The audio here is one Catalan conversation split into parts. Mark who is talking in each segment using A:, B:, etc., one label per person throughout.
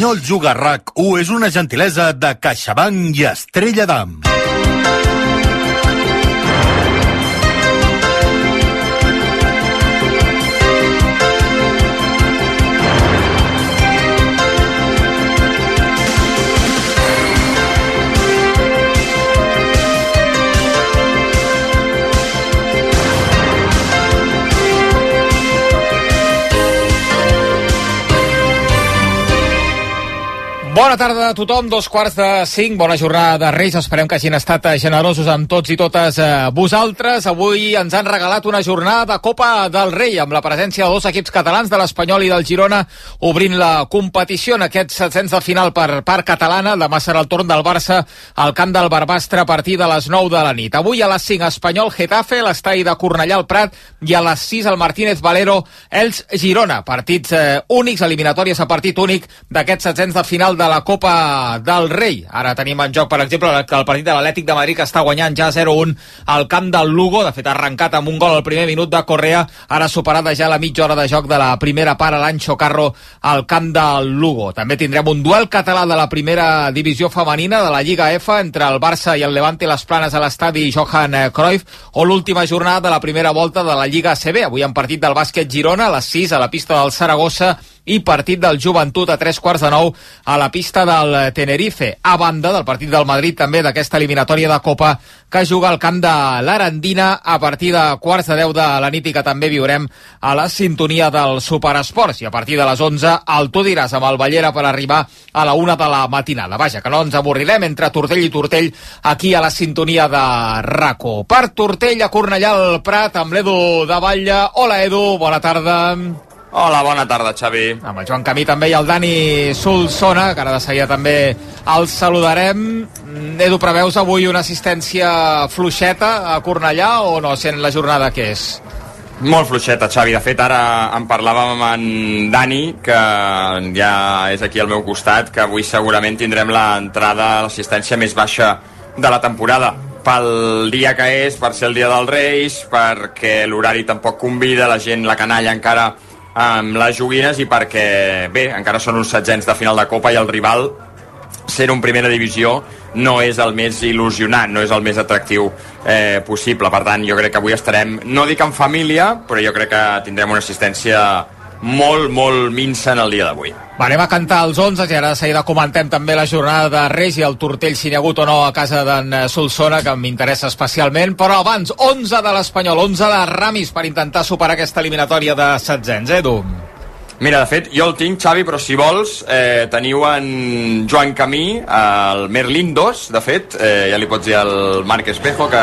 A: L'Espanyol Juga RAC 1 és una gentilesa de CaixaBank i Estrella d'Am.
B: Bona tarda a tothom, dos quarts de cinc, bona jornada de Reis, esperem que hagin estat eh, generosos amb tots i totes eh, vosaltres. Avui ens han regalat una jornada de Copa del Rei, amb la presència de dos equips catalans, de l'Espanyol i del Girona, obrint la competició en aquests setzents de final per part catalana. Demà serà el torn del Barça al camp del Barbastre a partir de les 9 de la nit. Avui a les 5, Espanyol Getafe, l'estadi de Cornellà al Prat, i a les 6, el Martínez Valero, Els Girona. Partits eh, únics, eliminatòries a partit únic d'aquests setzents de final de la Copa del Rei. Ara tenim en joc, per exemple, el partit de l'Atlètic de Madrid que està guanyant ja 0-1 al camp del Lugo. De fet, ha arrencat amb un gol al primer minut de Correa, ara superada ja la mitja hora de joc de la primera part a l'Anxo Carro al camp del Lugo. També tindrem un duel català de la primera divisió femenina de la Lliga F entre el Barça i el Levante i les Planes a l'estadi Johan Cruyff o l'última jornada de la primera volta de la Lliga CB. Avui han partit del bàsquet Girona a les 6 a la pista del Saragossa i partit del Joventut a tres quarts de nou a la pista del Tenerife, a banda del partit del Madrid també d'aquesta eliminatòria de Copa que juga al camp de l'Arandina a partir de quarts de deu de la nit i que també viurem a la sintonia del Superesports i a partir de les 11 el tu diràs amb el Ballera per arribar a la una de la matinada. Vaja, que no ens avorrirem entre Tortell i Tortell aquí a la sintonia de RACO. Per Tortell a Cornellà al Prat amb l'Edu de Batlle. Hola Edu, bona tarda.
C: Hola, bona tarda, Xavi.
B: Amb el Joan Camí també i el Dani Solsona, que ara de seguida també el saludarem. Edu, preveus avui una assistència fluixeta a Cornellà o no, sent la jornada que és?
C: Molt fluixeta, Xavi. De fet, ara en parlàvem amb en Dani, que ja és aquí al meu costat, que avui segurament tindrem l'entrada, l'assistència més baixa de la temporada pel dia que és, per ser el dia dels Reis, perquè l'horari tampoc convida, la gent, la canalla encara amb les joguines i perquè, bé, encara són uns setzents de final de Copa i el rival ser un primera divisió no és el més il·lusionant, no és el més atractiu eh, possible. Per tant, jo crec que avui estarem, no dic en família, però jo crec que tindrem una assistència molt, molt minsa en el dia d'avui.
B: Va, anem a cantar els 11 i ara de seguida comentem també la jornada de Reis i el tortell si n'hi ha hagut o no a casa d'en Solsona, que m'interessa especialment, però abans 11 de l'Espanyol, 11 de Ramis per intentar superar aquesta eliminatòria de setzents, eh, Edu?
C: Mira, de fet, jo el tinc, Xavi, però si vols, eh, teniu en Joan Camí, el Merlin 2, de fet, eh, ja li pots dir al Marc Espejo, que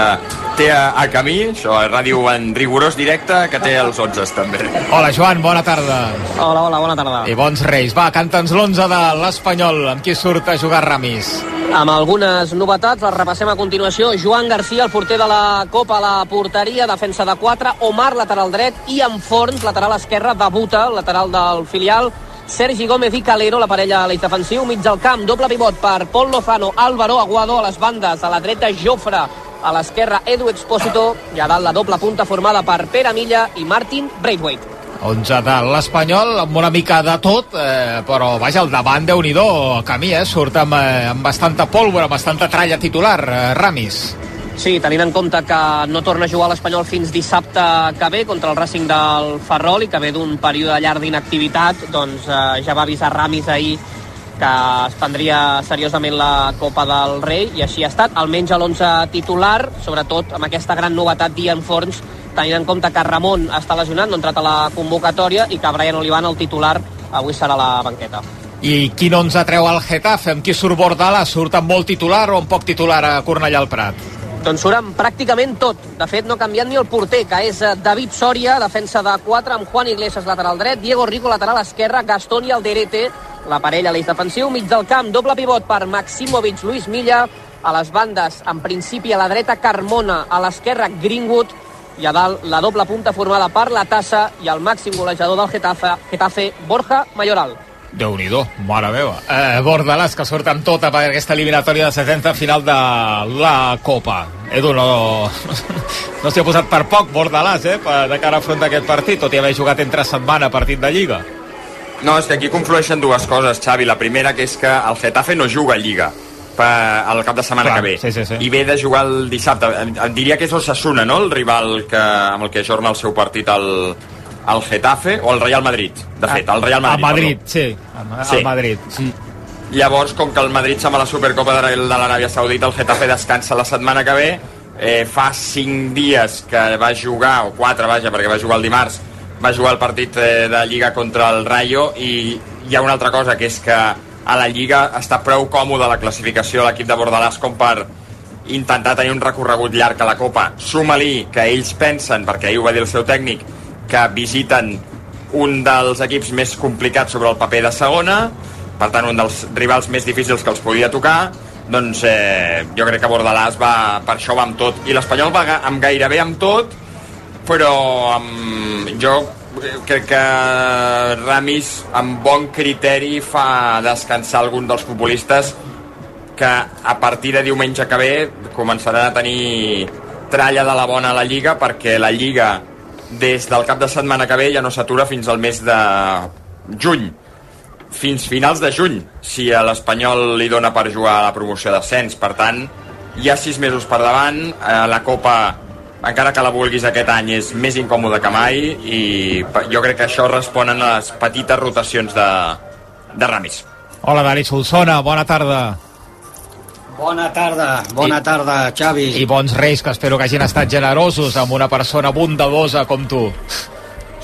C: té a, a Camí, això és ràdio en rigorós directe, que té els 11 també.
B: Hola, Joan, bona tarda.
D: Hola, hola, bona tarda.
B: I bons reis. Va, canta'ns l'11 de l'Espanyol, amb qui surt a jugar Ramis.
D: Amb algunes novetats, les repassem a continuació. Joan Garcia, el porter de la Copa a la porteria, defensa de 4. Omar, lateral dret. I en Forns, lateral esquerre, debuta, lateral del filial. Sergi Gómez i Calero, la parella a l'eix defensiu, mig del camp, doble pivot per Pol Lozano, Álvaro Aguado a les bandes, a la dreta Jofre, a l'esquerra Edu Expósito, i a dalt la doble punta formada per Pere Milla i Martin Braithwaite.
B: 11 de l'Espanyol, amb una mica de tot, eh, però vaja, el davant, déu nhi Camí, eh, surt amb, eh, amb bastanta pólvora, amb bastanta tralla titular, eh, Ramis.
D: Sí, tenint en compte que no torna a jugar l'Espanyol fins dissabte que ve contra el Racing del Ferrol i que ve d'un període llarg d'inactivitat, doncs eh, ja va avisar Ramis ahir que es prendria seriosament la Copa del Rei i així ha estat, almenys a l'11 titular, sobretot amb aquesta gran novetat d'Ian Forns tenint en compte que Ramon està lesionat, no ha entrat a la convocatòria i que Brian Olivan, el titular, avui serà a la banqueta.
B: I quin 11 treu el Getafe? Amb qui surt Bordalà? Surt amb molt titular o amb poc titular a Cornellà al Prat?
D: Doncs surt amb pràcticament tot. De fet, no ha canviat ni el porter, que és eh, David Soria, defensa de 4, amb Juan Iglesias lateral dret, Diego Rico lateral esquerre, Gastón i Alderete, la parella a l'eix defensiu, mig del camp, doble pivot per Maximovic, Luis Milla, a les bandes, en principi a la dreta Carmona, a l'esquerra Greenwood, i a dalt la doble punta formada per la Tassa i el màxim golejador del Getafe, Getafe Borja Mayoral
B: déu nhi mare meva. Eh, Bordalàs, que surt amb tota per aquesta eliminatòria de 70 final de la Copa. Edu, no, no s'hi ha posat per poc Bordalàs, eh, per, de cara a afrontar aquest partit, tot i haver jugat entre setmana partit de Lliga.
C: No, és que aquí conflueixen dues coses, Xavi. La primera, que és que el Getafe no juga a Lliga per, el cap de setmana
B: Clar,
C: que ve
B: sí, sí, sí.
C: i ve de jugar el dissabte diria que és Osasuna, no? el rival que, amb el que ajorna el seu partit al, al Getafe o el Real Madrid de fet, el Real Madrid,
B: A Madrid,
C: perdó.
B: sí. A,
C: Sí.
B: a Madrid. Sí.
C: Llavors, com que el Madrid se'n va a la Supercopa de de l'Aràbia Saudita, el Getafe descansa la setmana que ve. Eh, fa 5 dies que va jugar, o 4, vaja, perquè va jugar el dimarts, va jugar el partit eh, de Lliga contra el Rayo i hi ha una altra cosa, que és que a la Lliga està prou còmode la classificació de l'equip de Bordalàs com per intentar tenir un recorregut llarg a la Copa. Suma-li que ells pensen, perquè ahir ho va dir el seu tècnic, que visiten un dels equips més complicats sobre el paper de segona, per tant un dels rivals més difícils que els podia tocar. Doncs eh, jo crec que Bordalàs va, per això va amb tot. I l'Espanyol va amb gairebé amb tot però amb, jo crec que Ramis amb bon criteri fa descansar algun dels futbolistes que a partir de diumenge que ve començaran a tenir tralla de la bona a la Lliga perquè la Lliga des del cap de setmana que ve ja no s'atura fins al mes de juny. Fins finals de juny si a l'Espanyol li dona per jugar a la promoció d'ascens. Per tant hi ha sis mesos per davant eh, la Copa encara que la vulguis aquest any és més incòmode que mai i jo crec que això responen a les petites rotacions de, de Ramis.
B: Hola, Dani Solsona, bona tarda.
E: Bona tarda, bona
B: I-
E: tarda, Xavi.
B: I bons reis, que espero que hagin estat generosos amb una persona bondadosa com tu.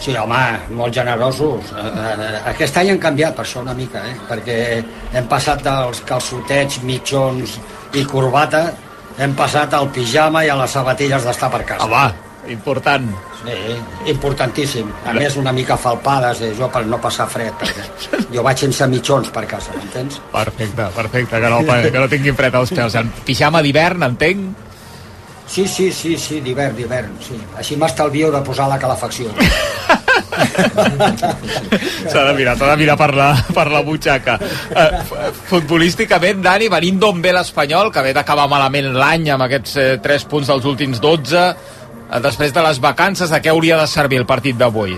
E: Sí, home, molt generosos. Eh, eh, Aquest any han canviat per això una mica, eh? perquè hem passat dels calçotets, mitjons i corbata, hem passat al pijama i a les sabatilles d'estar per casa.
B: Home, important.
E: Sí, importantíssim. A més, una mica falpades, eh, jo per no passar fred, perquè jo vaig sense mitjons per casa, m'entens?
B: Perfecte, perfecte, que no, que no tinguin fred als peus. En pijama d'hivern, entenc?
E: Sí, sí, sí, sí, d'hivern, d'hivern, sí. Així m'estalvio de posar la calefacció.
B: S'ha de mirar, s'ha de mirar per la, per la butxaca. Eh, futbolísticament, Dani, venint d'on ve l'Espanyol, que ve d'acabar malament l'any amb aquests eh, 3 punts dels últims 12, eh, després de les vacances, de què hauria de servir el partit d'avui?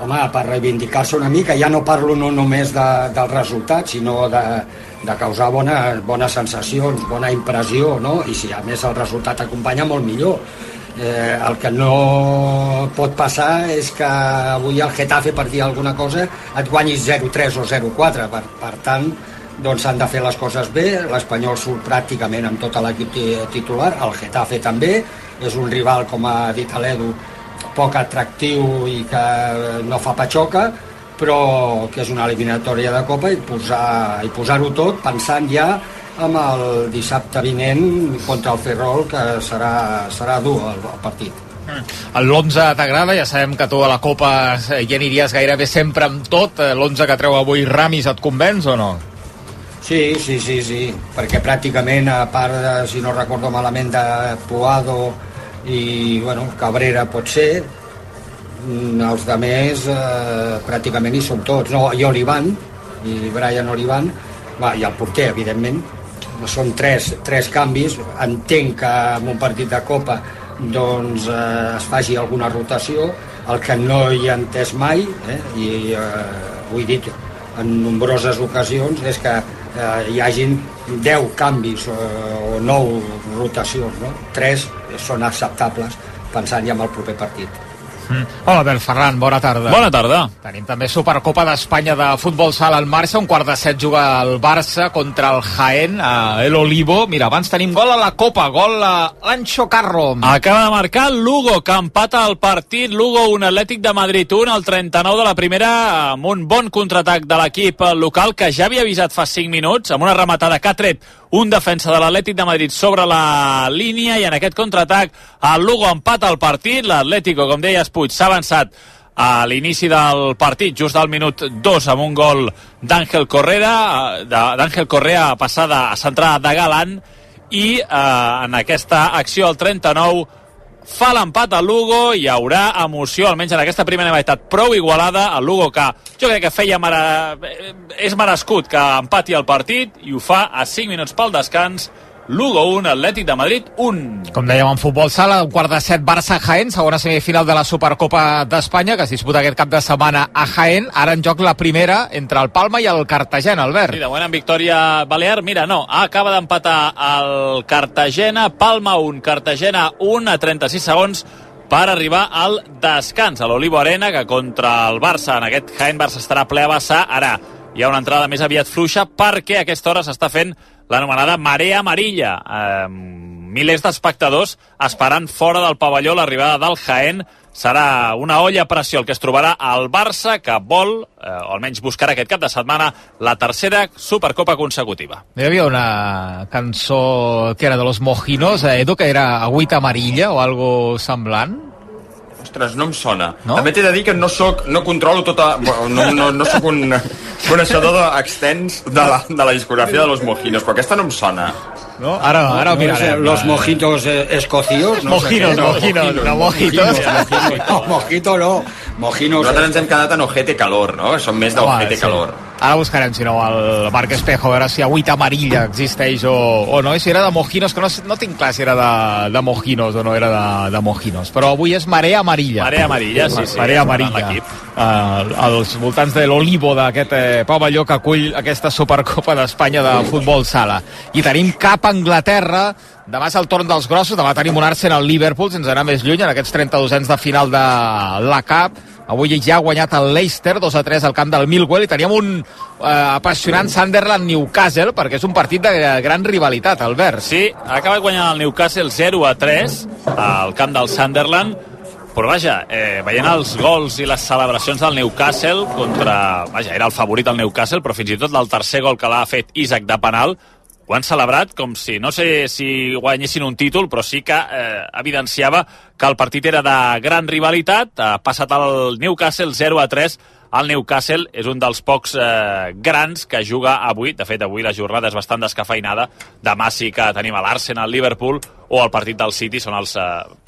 E: Home, per reivindicar-se una mica, ja no parlo no només de, del resultat, sinó de, de causar bona, bones sensacions, bona impressió, no? I si a més el resultat acompanya, molt millor. Eh, el que no pot passar és que avui el Getafe, per dir alguna cosa, et guanyis 0-3 o 0-4. Per, per tant, doncs s'han de fer les coses bé, l'Espanyol surt pràcticament amb tot l'equip ti- titular, el Getafe també, és un rival, com ha dit l'Edu, poc atractiu i que no fa patxoca, però que és una eliminatòria de Copa i posar- i posar-ho tot pensant ja amb el dissabte vinent contra el Ferrol, que serà, serà dur el, el partit.
B: L'11 t'agrada? Ja sabem que tu a la Copa eh, hi aniries gairebé sempre amb tot. Eh, L'11 que treu avui Ramis et convenç o no?
E: Sí, sí, sí, sí, perquè pràcticament, a part, de, si no recordo malament, de Puado i, bueno, Cabrera pot ser, mm, els de més eh, pràcticament hi són tots. No, i Olivan, i Brian Olivan, va, i el porter, evidentment. Són tres, tres canvis. Entenc que en un partit de Copa doncs, eh, es faci alguna rotació, el que no hi ha entès mai, eh, i eh, ho he dit en nombroses ocasions, és que eh, hi hagin 10 canvis eh, o 9 rotacions, no? 3 són acceptables pensant ja en el proper partit.
B: Mm. Hola, Bel Ferran, bona tarda.
F: Bona tarda.
B: Tenim també Supercopa d'Espanya de futbol sala en marxa. Un quart de set juga el Barça contra el Jaén, a El Olivo. Mira, abans tenim gol a la Copa, gol a l'Anxo Carro.
F: Acaba de marcar el Lugo, que empata el partit. Lugo, un Atlètic de Madrid 1, al 39 de la primera, amb un bon contraatac de l'equip local, que ja havia avisat fa 5 minuts, amb una rematada que ha tret un defensa de l'Atlètic de Madrid sobre la línia, i en aquest contraatac el Lugo empata el partit. L'Atlético, com deies, Puig, s'ha avançat a l'inici del partit, just al minut 2, amb un gol d'Àngel Correa, eh, d'Àngel Correa passada a centrada de Galant, i eh, en aquesta acció al 39 fa l'empat al Lugo hi haurà emoció, almenys en aquesta primera meitat prou igualada, el Lugo que jo crec que feia mere... és merescut que empati el partit i ho fa a 5 minuts pel descans Lugo 1, Atlètic de Madrid 1.
B: Com dèiem, en futbol sala, un quart de set Barça-Jaén, segona semifinal de la Supercopa d'Espanya, que es disputa aquest cap de setmana a Jaén. Ara en joc la primera entre el Palma i el Cartagena, Albert.
F: Sí, de moment en victòria Balear. Mira, no, acaba d'empatar el Cartagena, Palma 1, Cartagena 1 a 36 segons per arribar al descans a l'Olivo Arena, que contra el Barça, en aquest Jaén Barça estarà ple a vessar. Ara hi ha una entrada més aviat fluixa perquè a aquesta hora s'està fent l'anomenada marea amarilla. Eh, milers d'espectadors esperant fora del pavelló l'arribada del Jaén. Serà una olla a pressió el que es trobarà al Barça, que vol, eh, o almenys buscarà aquest cap de setmana, la tercera Supercopa consecutiva.
B: Hi havia una cançó que era de los mojinos, eh, Edu, que era agüita amarilla o algo semblant.
C: Ostres, no em sona.
B: No?
C: També t'he de dir que no soc, no controlo tota... No, no, no soc un coneixedor extens de la, de la discografia de los mojinos, però aquesta no em sona.
B: No? Ara, ara ho
E: No,
B: mirarem.
E: los mojitos eh, escocios. No sé
B: Mojinos,
E: no,
B: mojinos, no mojitos.
E: No, mojito no. Mojinos.
C: Nosaltres ens hem quedat en ojete calor, no? Som més d'ojete
B: sí. Ara buscarem, si no, el Marc Espejo, a veure si agüita amarilla existeix o, o no, i si era de mojinos, que no, no tinc clar si era de, de mojinos o no era de, de mojinos, però avui és marea amarilla.
F: Marea amarilla, sí, sí.
B: Marea amarilla. Uh, als voltants de l'Olivo, d'aquest eh, pavelló que acull aquesta Supercopa d'Espanya de futbol sala. I tenim cap a Anglaterra, demà és el torn dels grossos, demà tenim un Arsenal Liverpool, sense anar més lluny, en aquests 32 anys de final de la CAP, Avui ja ha guanyat el Leicester 2 a 3 al camp del Millwall i teníem un eh, apassionant Sunderland-Newcastle perquè és un partit de gran rivalitat, Albert.
F: Sí, ha acabat guanyant el Newcastle 0 a 3 al camp del Sunderland però vaja, eh, veient els gols i les celebracions del Newcastle contra... Vaja, era el favorit del Newcastle, però fins i tot el tercer gol que l'ha fet Isaac de penal ho han celebrat com si, no sé si guanyessin un títol, però sí que eh, evidenciava que el partit era de gran rivalitat. Ha passat el Newcastle 0 a 3 el Newcastle és un dels pocs eh, grans que juga avui. De fet, avui la jornada és bastant descafeinada. Demà sí que tenim l'Arsenal, Liverpool o el partit del City. Són els, eh,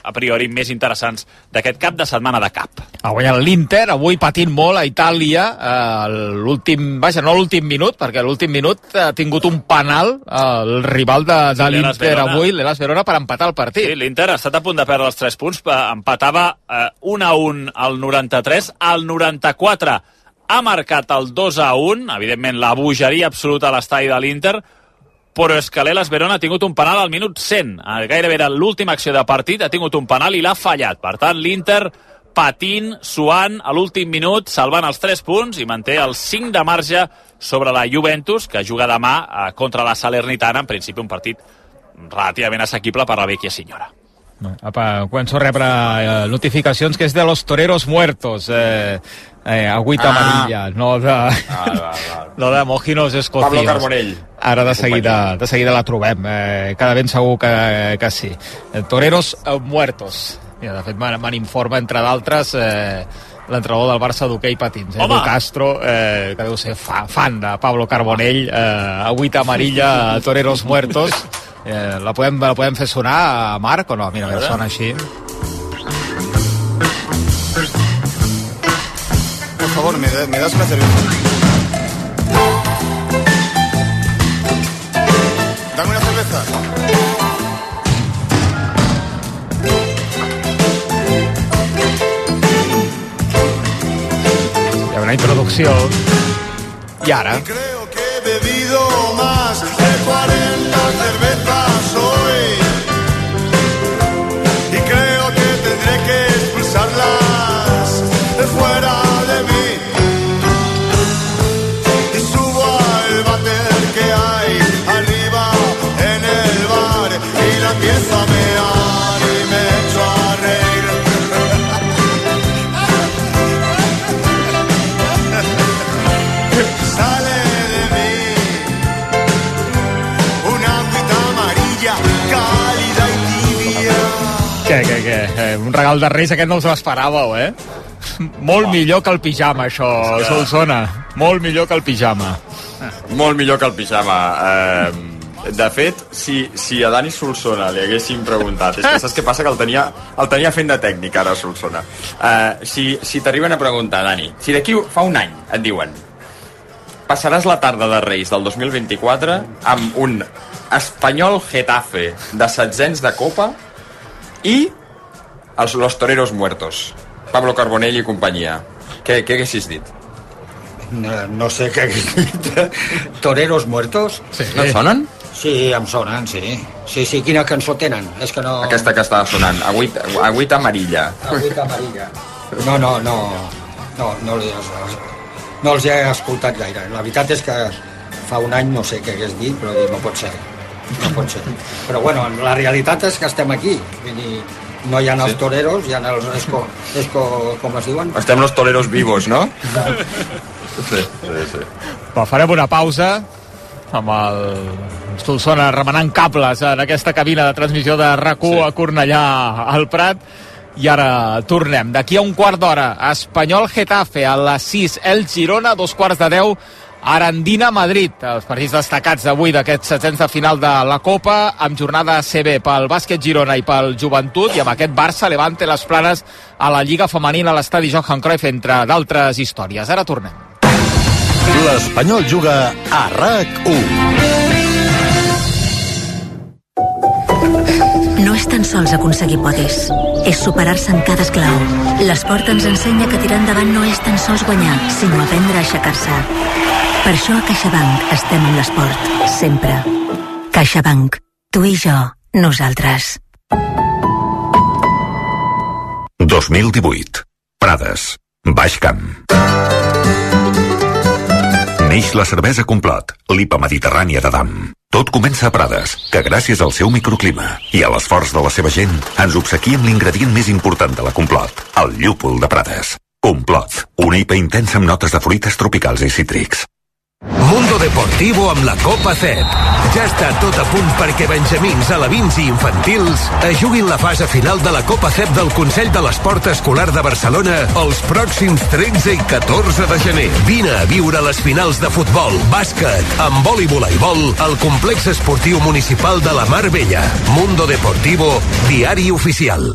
F: a priori, més interessants d'aquest cap de setmana de cap.
B: Ha guanyat l'Inter, avui patint molt a Itàlia, eh, l'últim, vaja, no l'últim minut, perquè l'últim minut ha tingut un penal eh, el rival de, de
F: Sí,
B: l'Inter avui, l'Elas Verona, per empatar el partit.
F: Sí, l'Inter ha estat a punt de perdre els 3 punts, eh, empatava eh, 1 a 1 al 93, al 94 ha marcat el 2 a 1, evidentment la bogeria absoluta a l'estadi de l'Inter, però és que l'Elas Verona ha tingut un penal al minut 100, Eh, gairebé era l'última acció de partit, ha tingut un penal i l'ha fallat. Per tant, l'Inter patint, suant a l'últim minut, salvant els 3 punts i manté el 5 de marge sobre la Juventus, que juga demà eh, contra la Salernitana, en principi un partit relativament assequible per la vecchia senyora.
B: Apa, començo a rebre eh, notificacions que és de los toreros muertos, eh, eh, agüita
C: Ah.
B: amarilla, no de,
C: Val, val, val.
B: no de mojinos escocios.
C: Pablo Carbonell.
B: Ara de seguida, de seguida la trobem, eh, cada ben segur que, que sí. Eh, toreros eh, muertos. Mira, de fet, me n'informa, entre d'altres, eh, l'entrenador del Barça d'hoquei patins, eh! Edu Castro, eh, que deu ser fa, fan de Pablo Carbonell, eh, agüita amarilla, toreros muertos. Eh, la, podem, la podem fer sonar, Marc, o no? Mira, mira, sona així.
G: Favor, ¿me, me das una cerveza? Dame una cerveza.
B: Hi ha una introducció. I ara?
G: Creo que he bebido
B: Què? Eh, un regal de Reis, aquest no us l'esperàveu, eh? Molt millor que el pijama, això, Solsona. Molt millor que el pijama.
C: Molt millor que el pijama. Eh, de fet, si, si a Dani Solsona li haguéssim preguntat, és que saps què passa? Que el tenia, el tenia fent de tècnic ara, Solsona. Eh, si si t'arriben a preguntar, Dani, si d'aquí fa un any et diuen passaràs la tarda de Reis del 2024 amb un Espanyol Getafe de setzents de Copa i els Los Toreros Muertos. Pablo Carbonell i companyia. Què, què haguessis dit?
E: No, no sé què... Toreros muertos?
B: Sí.
C: No et sonen?
E: Sí, em sonen, sí. Sí, sí, quina cançó tenen? És que no...
C: Aquesta que estava sonant, Agüita, agüita amarilla.
E: Agüita amarilla. No, no, no, no, no, li, no els he escoltat gaire. La veritat és que fa un any no sé què hagués dit, però dic, no pot ser. No pot ser. Però bueno, la realitat és que estem aquí. Vull dir, no hi ha els toreros, hi ha els esco, esco, com es diuen?
C: Estem los toreros vivos, no? Sí, sí, sí.
B: Farem una pausa amb el Solsona remenant cables en aquesta cabina de transmissió de rac sí. a Cornellà al Prat i ara tornem. D'aquí a un quart d'hora, Espanyol Getafe a les 6, el Girona, dos quarts de 10, Arandina Madrid, els partits destacats d'avui d'aquest setzents de final de la Copa, amb jornada CB pel bàsquet Girona i pel Joventut, i amb aquest Barça Levante les planes a la Lliga Femenina a l'estadi Johan Cruyff, entre d'altres històries. Ara tornem.
A: L'Espanyol juga a RAC1.
H: No és tan sols aconseguir podis, és superar-se en cada esclau. L'esport ens ensenya que tirar endavant no és tan sols guanyar, sinó aprendre a aixecar-se. Per això a CaixaBank estem amb l'esport, sempre. CaixaBank. Tu i jo, nosaltres.
I: 2018. Prades. Baix Camp. Neix la cervesa Complot, l'IPA mediterrània de Dam. Tot comença a Prades, que gràcies al seu microclima i a l'esforç de la seva gent ens obsequia amb l'ingredient més important de la Complot, el llúpol de Prades. Complot, una IPA intensa amb notes de fruites tropicals i cítrics.
J: Mundo Deportivo amb la Copa CEP. Ja està tot a punt perquè benjamins, alevins i infantils es juguin la fase final de la Copa CEP del Consell de l'Esport Escolar de Barcelona els pròxims 13 i 14 de gener. Vine a viure les finals de futbol, bàsquet, handbol i voleibol al complex esportiu municipal de la Mar Vella. Mundo Deportivo, diari oficial.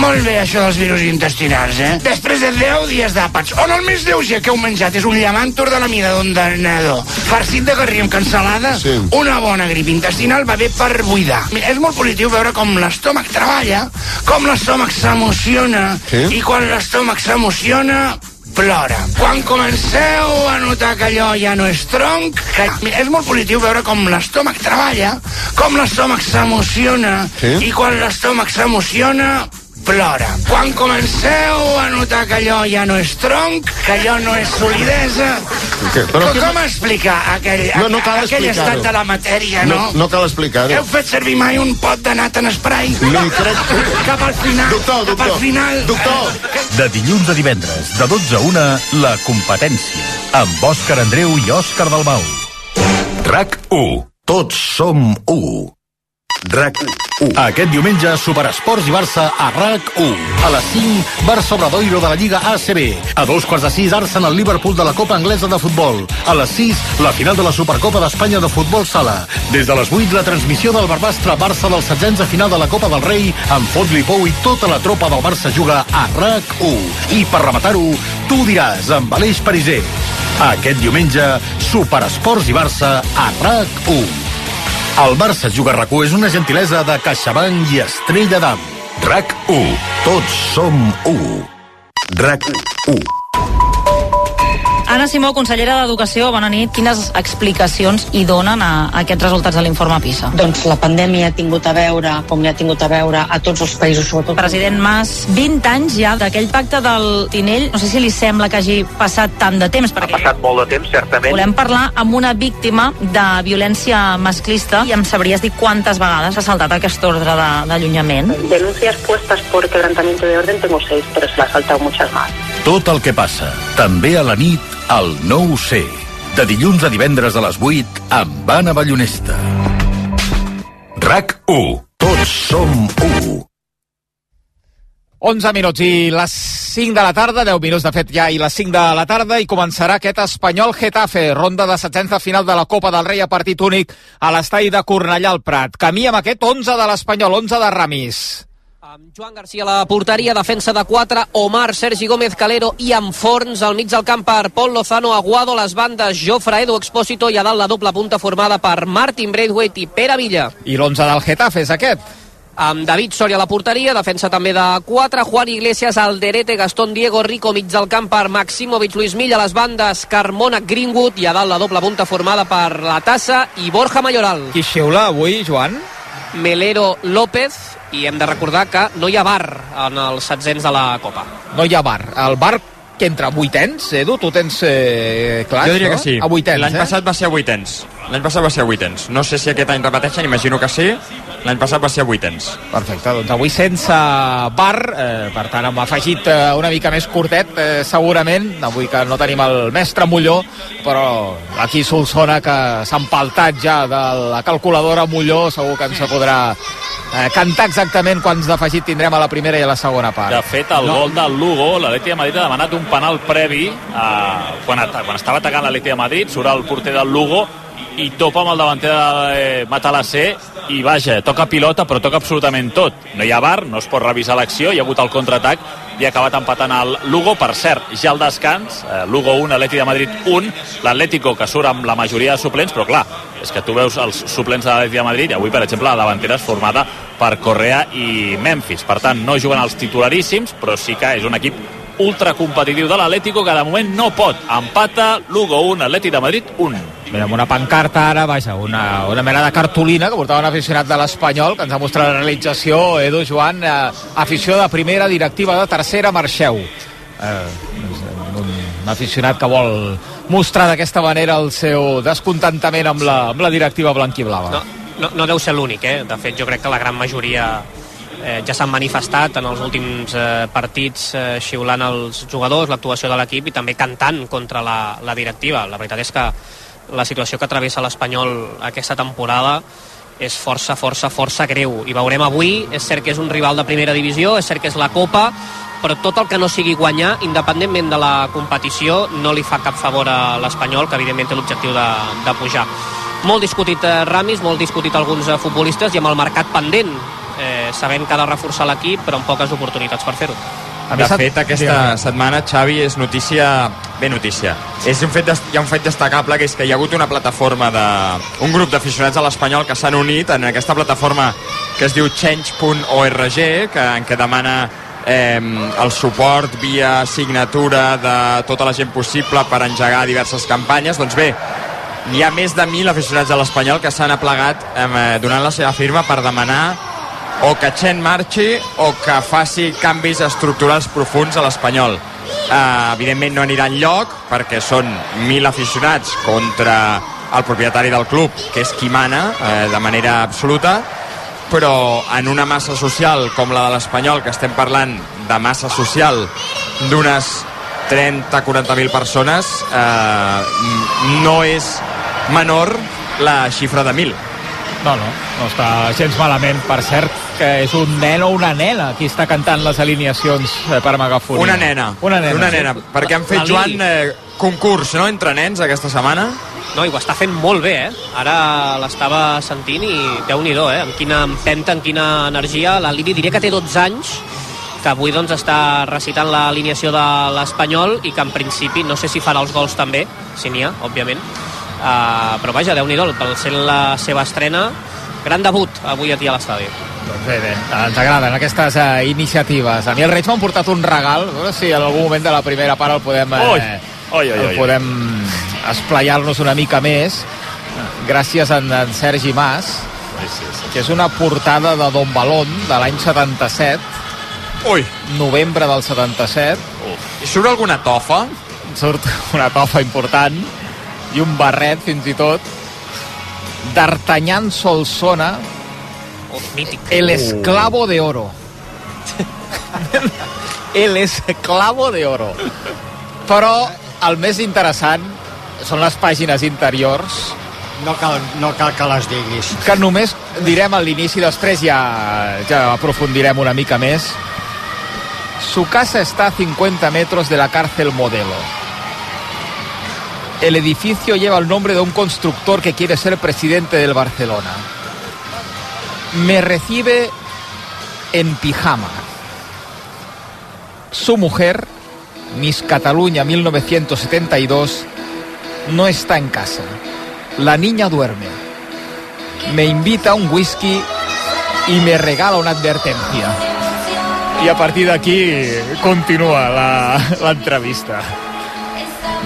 K: Molt bé, això dels virus intestinals, eh? Després de 10 dies d'àpats, on el més lleuger que heu menjat és un llamàntor de la mida d'un denador, farcit de garrí amb cansalada, sí. una bona grip intestinal va bé per buidar. Mira, és molt positiu veure com l'estómac treballa, com l'estómac s'emociona,
L: Sí.
K: i quan l'estómac s'emociona, plora. Quan comenceu a notar que allò ja no és tronc, que... És molt positiu veure com l'estómac treballa, com l'estómac s'emociona,
L: Sí.
K: i quan l'estómac s'emociona, plora. Quan comenceu a notar que allò ja no és tronc, que allò no és solidesa...
L: Què? Però
K: com,
L: què-
K: com explicar aquell,
L: No, no cal
K: aquell estat de la matèria, no?
L: No, no cal explicar-ho.
K: Heu fet servir mai un pot de nat en spray?
L: No hi crec.
K: Cap al final.
L: Doctor,
K: Cap al
L: doctor,
K: final.
L: doctor.
A: De dilluns a divendres, de 12 a 1, la competència. Amb Òscar Andreu i Òscar Dalmau.
I: RAC 1. Tots som 1. RAC 1.
A: Aquest diumenge, Superesports i Barça a RAC1. A les 5, Barça Obradoiro de la Lliga ACB. A dos quarts de sis, Arsenal Liverpool de la Copa Anglesa de Futbol. A les 6, la final de la Supercopa d'Espanya de Futbol Sala. Des de les 8, la transmissió del Barbastre Barça del setzents de final de la Copa del Rei amb Fotli Pou i tota la tropa del Barça juga a RAC1. I per rematar-ho, tu diràs amb Aleix Pariser. Aquest diumenge, Superesports i Barça a RAC1. El Barça Juga rac és una gentilesa de CaixaBank i Estrella d'Am.
I: RAC 1. Tots som 1. RAC 1.
M: Anna Simó, consellera d'Educació, bona nit. Quines explicacions hi donen a, a aquests resultats de l'informe PISA?
N: Doncs la pandèmia ha tingut a veure, com ja ha tingut a veure a tots els països, sobretot...
M: President Mas, 20 anys ja d'aquell pacte del Tinell. No sé si li sembla que hagi passat tant de temps, perquè...
O: Ha passat molt de temps, certament.
M: Volem parlar amb una víctima de violència masclista i em sabries dir quantes vegades ha saltat aquest ordre de- d'allunyament?
N: Denuncias puestas por quebrantamiento de orden tengo seis, pero se me ha saltado muchas más.
A: Tot el que passa, també a la nit, al 9C. De dilluns a divendres a les 8, amb Anna Ballonesta.
I: RAC 1. Tots som 1.
B: 11 minuts i les 5 de la tarda, 10 minuts de fet ja i les 5 de la tarda i començarà aquest Espanyol Getafe, ronda de setzents de final de la Copa del Rei a partit únic a l'estadi de Cornellà al Prat. Camí amb aquest 11 de l'Espanyol, 11 de Ramis.
D: Amb Joan Garcia a la porteria, defensa de 4, Omar, Sergi Gómez Calero i amb Forns al mig del camp per Pol Lozano, Aguado, les bandes, Jofre, Edu Expósito i a dalt la doble punta formada per Martin Braithwaite i Pere Villa.
B: I l'11 del Getafe és aquest.
D: Amb David Soria a la porteria, defensa també de 4, Juan Iglesias, Alderete, Gastón Diego, Rico, mig del camp per Maximovic, Luis Milla, les bandes, Carmona, Greenwood i a dalt la doble punta formada per la Tassa i Borja Mayoral.
B: Qui xiula avui, Joan?
D: Melero López i hem de recordar que no hi ha bar en els setzents de la Copa.
B: No hi ha bar. El bar que entra a vuitens, Edu, tu tens eh, clar,
C: jo diria
B: no?
C: que sí.
B: A vuitens,
C: L'any
B: eh?
C: passat va ser a vuitens. L'any passat va ser a vuitens. No sé si aquest any repeteixen, imagino que sí. L'any passat va ser a vuitens.
B: Perfecte, doncs avui sense bar, eh, per tant hem afegit eh, una mica més curtet, eh, segurament, avui que no tenim el mestre Molló, però aquí Solsona que s'ha empaltat ja de la calculadora Molló, segur que ens podrà eh, cantar exactament quants d'afegit tindrem a la primera i a la segona part.
F: De fet, el no. gol del Lugo, l'Atleti de Madrid ha demanat un penal previ eh, quan, quan estava atacant l'Atleti de Madrid, surt el porter del Lugo i topa amb el davanter de eh, Matalassé i vaja, toca pilota però toca absolutament tot. No hi ha bar, no es pot revisar l'acció, hi ha hagut el contraatac i ha acabat empatant el Lugo. Per cert, ja al descans, eh, Lugo 1, Atleti de Madrid 1, l'Atlético que surt amb la majoria de suplents, però clar, és que tu veus els suplents de l'Atleti de Madrid i avui, per exemple, la davantera és formada per Correa i Memphis. Per tant, no juguen els titularíssims, però sí que és un equip ultracompetitiu de l'Atlético que de moment no pot. Empata Lugo 1, Atleti de Madrid 1.
B: Mira, amb una pancarta ara, vaja, una, una mena de cartolina que portava un aficionat de l'Espanyol que ens ha mostrat la realització, Edu Joan, eh, afició de primera, directiva de tercera, marxeu. Eh, un, un aficionat que vol mostrar d'aquesta manera el seu descontentament amb la, amb la directiva blanquiblava.
D: No, no, no deu ser l'únic, eh? De fet, jo crec que la gran majoria eh, ja s'han manifestat en els últims eh, partits eh, xiulant els jugadors, l'actuació de l'equip i també cantant contra la, la directiva. La veritat és que la situació que travessa l'Espanyol aquesta temporada és força, força, força greu i veurem avui, és cert que és un rival de primera divisió, és cert que és la Copa però tot el que no sigui guanyar, independentment de la competició, no li fa cap favor a l'Espanyol, que evidentment té l'objectiu de, de pujar. Molt discutit eh, Ramis, molt discutit alguns eh, futbolistes i amb el mercat pendent, eh, sabent que ha de reforçar l'equip, però amb poques oportunitats per fer-ho.
C: De fet, aquesta setmana, Xavi, és notícia... Bé, notícia. És un fet, hi ha un fet destacable, que és que hi ha hagut una plataforma de... un grup d'aficionats a l'Espanyol que s'han unit en aquesta plataforma que es diu change.org, que, en què demana eh, el suport via signatura de tota la gent possible per engegar diverses campanyes. Doncs bé, hi ha més de 1.000 aficionats a l'Espanyol que s'han aplegat eh, donant la seva firma per demanar o que Chen marxi o que faci canvis estructurals profuns a l'Espanyol. Uh, evidentment no anirà lloc perquè són mil aficionats contra el propietari del club, que és qui mana uh, de manera absoluta, però en una massa social com la de l'Espanyol, que estem parlant de massa social d'unes 30-40.000 persones, eh, no és menor la xifra de 1.000.
B: No, no, no està gens malament. Per cert, que és un nen o una nena qui està cantant les alineacions eh, per megafonia.
C: Una nena.
B: Una nena.
C: Una nena, sí. perquè han fet, Joan, eh, concurs, no?, entre nens aquesta setmana.
D: No, i ho està fent molt bé, eh? Ara l'estava sentint i déu nhi eh? Amb quina empenta, amb quina energia. La Lili diria que té 12 anys, que avui doncs, està recitant l'alineació de l'Espanyol i que en principi, no sé si farà els gols també, si n'hi ha, òbviament, uh, però vaja, déu nhi pel ser la seva estrena, gran debut avui aquí a l'estadi.
B: Doncs bé, bé, ens agraden aquestes uh, iniciatives. A mi els Reig m'han portat un regal, a veure si en algun moment de la primera part el podem, eh,
F: oi, oi, oi,
B: el podem esplaiar-nos una mica més, gràcies a en, en Sergi Mas,
F: sí, sí, sí.
B: que és una portada de Don Balón de l'any 77,
C: Ui.
B: novembre del 77.
C: Uf. I surt alguna tofa?
B: Surt una tofa important i un barret fins i tot. d'Artanyán Solsona
D: oh, mític.
B: el esclavo de oro. El esclavo de oro. Però el més interessant són les pàgines interiors.
E: No cal, no cal que les diguis.
B: Que només direm a l'inici després ja, ja aprofundirem una mica més. Su casa está a 50 metros de la cárcel modelo. El edificio lleva el nombre de un constructor que quiere ser presidente del Barcelona. Me recibe en pijama. Su mujer, Miss Cataluña 1972, no está en casa. La niña duerme. Me invita a un whisky y me regala una advertencia. I a partir d'aquí continua la- l'entrevista.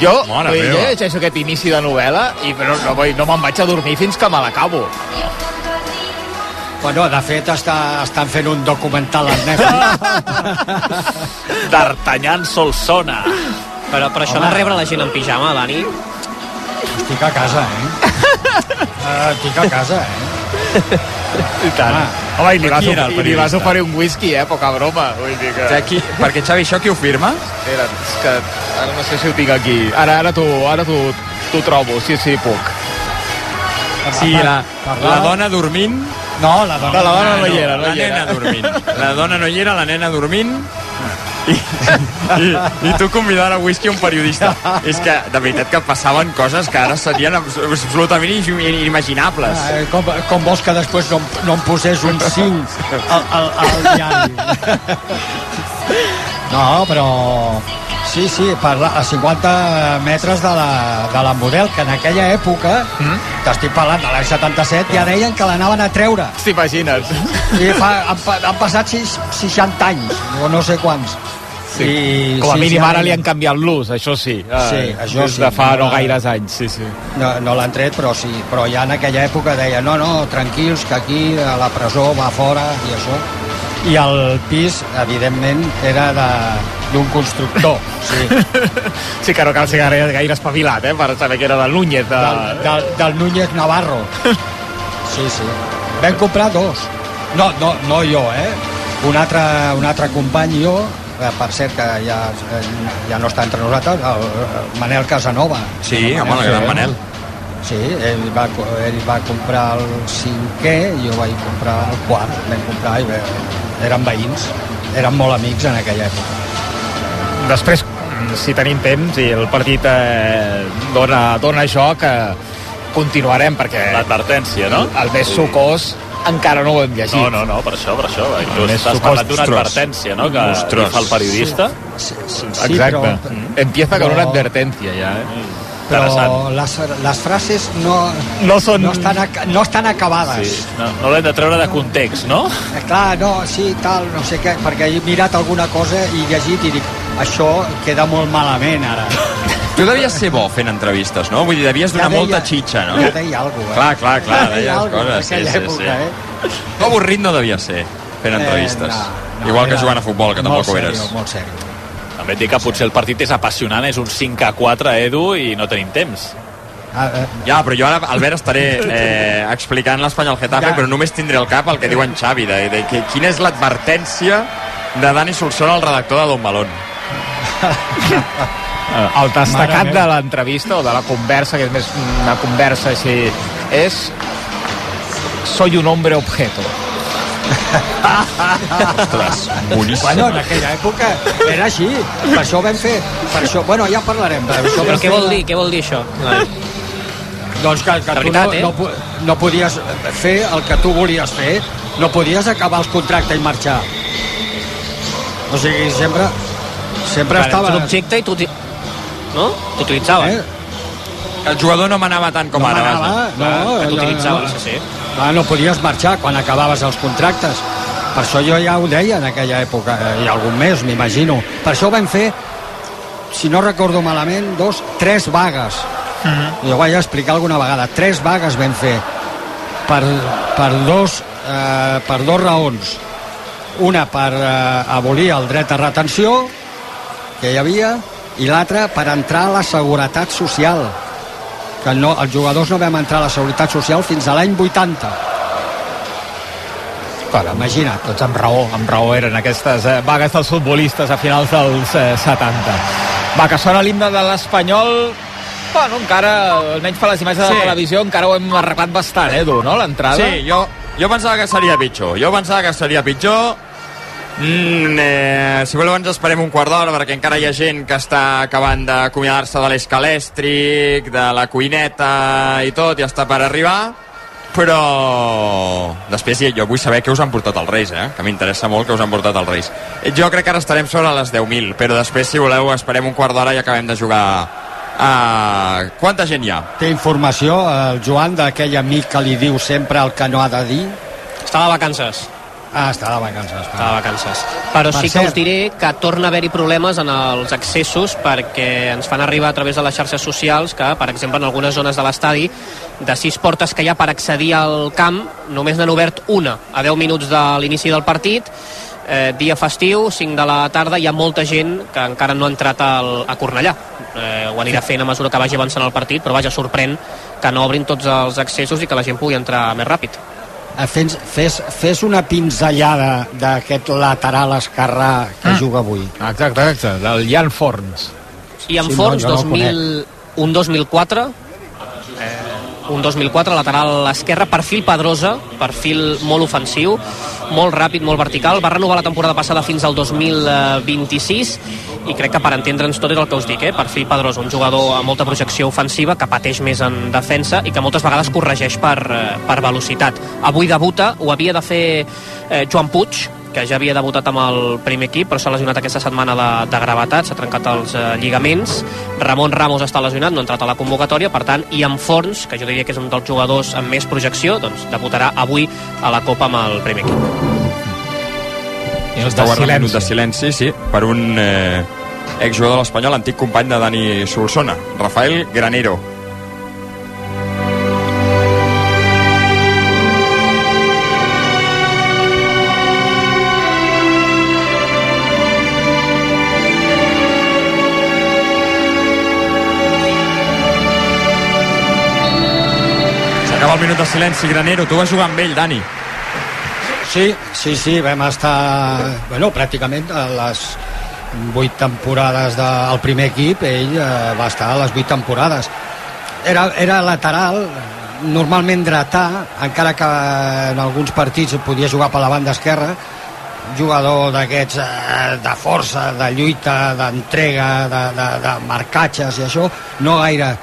B: Jo
F: Mare
B: vull jo llegeixo aquest inici de novel·la i però no, vull- no me'n vaig a dormir fins que me l'acabo.
E: Bueno, de fet, està, estan fent un documental al Netflix.
F: D'Artanyán Solsona.
D: Però, però això
E: Home.
D: de rebre la gent en pijama, Dani...
E: Estic a casa, eh? Uh, estic a casa, eh?
B: I tant.
E: Ah.
B: Home, i li vas, i li vas oferir un whisky, eh? Poca broma. Vull dir que...
C: Ja, qui, perquè, Xavi, això qui ho firma?
B: Espera, és que ara no sé si ho tinc aquí. Ara, ara t'ho ara t'ho t'ho trobo, sí, sí, puc.
C: Sí, la, la dona dormint...
E: No, la dona,
B: No, la dona no hi era, no
C: la
B: hi era.
C: nena dormint. La dona no hi era, la nena dormint i, i, i tu convidant a whisky un periodista. És que, de veritat, que passaven coses que ara serien abs- absolutament in- inimaginables.
E: Ah, com, com vols que després no, no em posés un 5 al, al, al diari? No, però... Sí, sí, per la, a 50 metres de la, de la model, que en aquella època, mm? t'estic parlant de l'any 77, ja deien que l'anaven a treure.
B: T'imagines?
E: I fa, han, han passat sis, 60 anys, o no sé quants.
B: Sí.
E: I,
B: Com a
E: sí,
B: mínim
E: sí,
B: ara li han canviat l'ús, això sí.
E: Sí,
B: Eh,
E: això
B: des
E: sí.
B: de fa no
E: No,
B: gaires anys, sí, sí.
E: No, no l'han tret, però sí. Però ja en aquella època deia no, no, tranquils, que aquí a la presó va fora i això. I el pis, evidentment, era de- d'un constructor. Sí.
B: Sí que no cal ser gaire, gaire espavilat, eh, per saber que era del Núñez. De...
E: Del, del, del Núñez Navarro. Sí, sí. Vam comprar dos. No, no, no jo, eh? Un altre, un altre company i jo, eh, per cert que ja, eh, ja no està entre nosaltres, el, el Manel Casanova.
C: Sí,
E: El
C: home, el gran Manel.
E: Sí, ell va, ell va comprar el cinquè, jo vaig comprar el quart, vam comprar i bé, eren veïns, eren molt amics en aquella època.
B: Després, si tenim temps i el partit eh, dona, dona joc, eh, continuarem, perquè
F: L'advertència, no?
B: el més sucós encara no ho hem llegit.
F: No, no, no, per això, per això. Just estàs
B: sucós,
F: parlant d'una advertència, no?, que
B: Monstruós.
F: li fa el periodista.
E: Sí,
B: Exacte.
E: però-
B: Empieza con
E: però-
B: una advertencia, ja, eh?
E: Però les, les frases no,
B: no, són...
E: no, estan, no estan acabades.
F: Sí, no, no l'hem de treure de context, no?
E: Eh, Clar, no, sí, tal, no sé què, perquè he mirat alguna cosa i llegit i dic, això queda molt malament ara.
C: Tu devies ser bo fent entrevistes, no? Vull dir, devies donar
E: deia-
C: molta xitxa, no?
E: Ja deia alguna cosa, eh?
C: Clar, clar, clar,
E: Ja deia
C: deies
E: alguna cosa
C: coses, sí, sí,
E: aquella
C: sí.
E: època, eh?
C: Tu avorrit no devia ser fent
E: Eh,
C: entrevistes.
E: no, no,
C: Igual que jugant a futbol, que tampoc ho eres.
E: Molt sèrio.
F: També et dic que potser el partit és apassionant, és un 5 a 4, Edu, i no tenim temps.
E: Ah, eh,
C: Ja, però jo ara, Albert, estaré eh, explicant l'Espanyol Getafe,
E: Ja.
C: però només tindré al cap el que diu en Xavi, de, de, que, quina és l'advertència de Dani Solsona, el redactor de Don Balón.
B: El destacat de l'entrevista o de la conversa, que és més una conversa així, és soy un hombre objeto.
C: Ostres, boníssim.
E: Bueno, en aquella època era així. Per això vam fer... Per això, bueno, ja parlarem. Per això
D: Però què vol
E: la-
D: dir, què vol dir això?
E: Doncs que, que
D: De
E: tu
D: veritat,
E: no,
D: eh?
E: no, no podies fer el que tu volies fer, no podies acabar el contracte i marxar. O sigui, sempre, sempre
D: Vale,
E: estava...
D: ets un objecte i tu... No? T'utilitzaven.
E: Eh?
C: El jugador no manava tant com
E: no
C: ara.
E: m'anava,
C: vaja.
E: no,
D: que
E: no,
D: sí, sí.
E: Ah, no podies marxar quan acabaves els contractes. Per això jo ja ho deia en aquella època, eh, i algun mes, m'imagino. Per això vam fer, si no recordo malament, dos, tres vagues. Jo ho vaig explicar alguna vegada. Tres vagues vam fer per, per, dos, eh, per dos raons. Una per eh, abolir el dret a retenció, que hi havia, i l'altra per entrar a la seguretat social que no, els jugadors no vam entrar a la seguretat social fins a l'any 80
B: Clar,
E: imagina't
B: Doncs amb raó, amb raó eren aquestes eh, vagues dels futbolistes a finals dels eh, 70. Va, que sona l'himne de l'Espanyol Bueno, encara, almenys per les imatges de
C: Sí.
B: la televisió, encara ho hem arreglat bastant, eh, Edu, no, l'entrada?
C: Sí, jo, jo pensava que seria pitjor. Jo pensava que seria pitjor Mm, eh, si voleu ens esperem un quart d'hora perquè encara hi ha gent que està acabant d'acomiadar-se de l'escalèstric, de la cuineta i tot, i està per arribar però després jo vull saber què us han portat els Reis, eh? que m'interessa molt que us han portat els Reis. Jo crec que ara estarem sobre les 10.000, però després, si voleu, esperem un quart d'hora i acabem de jugar Uh, quanta gent hi ha?
E: Té informació el Joan d'aquell amic que li diu sempre el que no ha de dir?
D: Està de vacances.
E: Ah, està de vacances.
D: Està de vacances. Però
E: Per
D: sí que
E: cert.
D: us diré que torna a haver-hi problemes en els accessos perquè ens fan arribar a través de les xarxes socials que, per exemple, en algunes zones de l'estadi, de sis portes que hi ha per accedir al camp, només n'han obert una a 10 minuts de l'inici del partit, eh, dia festiu, 5 de la tarda, hi ha molta gent que encara no ha entrat al, a Cornellà. Eh, ho anirà fent a mesura que vagi avançant el partit, però vaja, sorprèn que no obrin tots els accessos i que la gent pugui entrar més ràpid.
E: Eh, Fes, fes, fes una pinzellada d'aquest lateral esquerrà que
B: Mm.
E: juga avui.
B: Exacte, exacte, del Jan Forns.
D: I en
E: Sí,
D: Forns,
E: no, jo no el
D: 2000, un 2004, eh, un 2004, lateral esquerre, perfil Pedrosa, perfil molt ofensiu, molt ràpid, molt vertical, va renovar la temporada passada fins al 2026 i crec que per entendre'ns tot és el que us dic, eh? perfil Pedrosa, un jugador amb molta projecció ofensiva, que pateix més en defensa i que moltes vegades corregeix per, eh, per velocitat. Avui debuta, ho havia de fer eh, Joan Puig, que ja havia debutat amb el primer equip, però s'ha lesionat aquesta setmana de, de gravetat, s'ha trencat els eh, lligaments. Ramon Ramos està lesionat, no ha entrat a la convocatòria, per tant, i en Forns, que jo diria que és un dels jugadors amb més projecció, doncs debutarà avui a la Copa amb el primer equip.
B: I els
C: Està
B: de
C: guardant un minut
B: silenci.
C: de silenci, sí, per un eh, exjugador de l'Espanyol, antic company de Dani Solsona, Rafael Granero. El minut de silenci, Granero. Tu vas jugar amb ell, Dani.
E: Sí, sí, sí, vam estar, bueno, pràcticament a les vuit temporades del primer equip, ell eh, va estar a les vuit temporades. Era, era lateral, normalment dretà, encara que en alguns partits podia jugar per la banda esquerra, jugador d'aquests eh, de força, de lluita, d'entrega, de, de, de marcatges i això, no gaire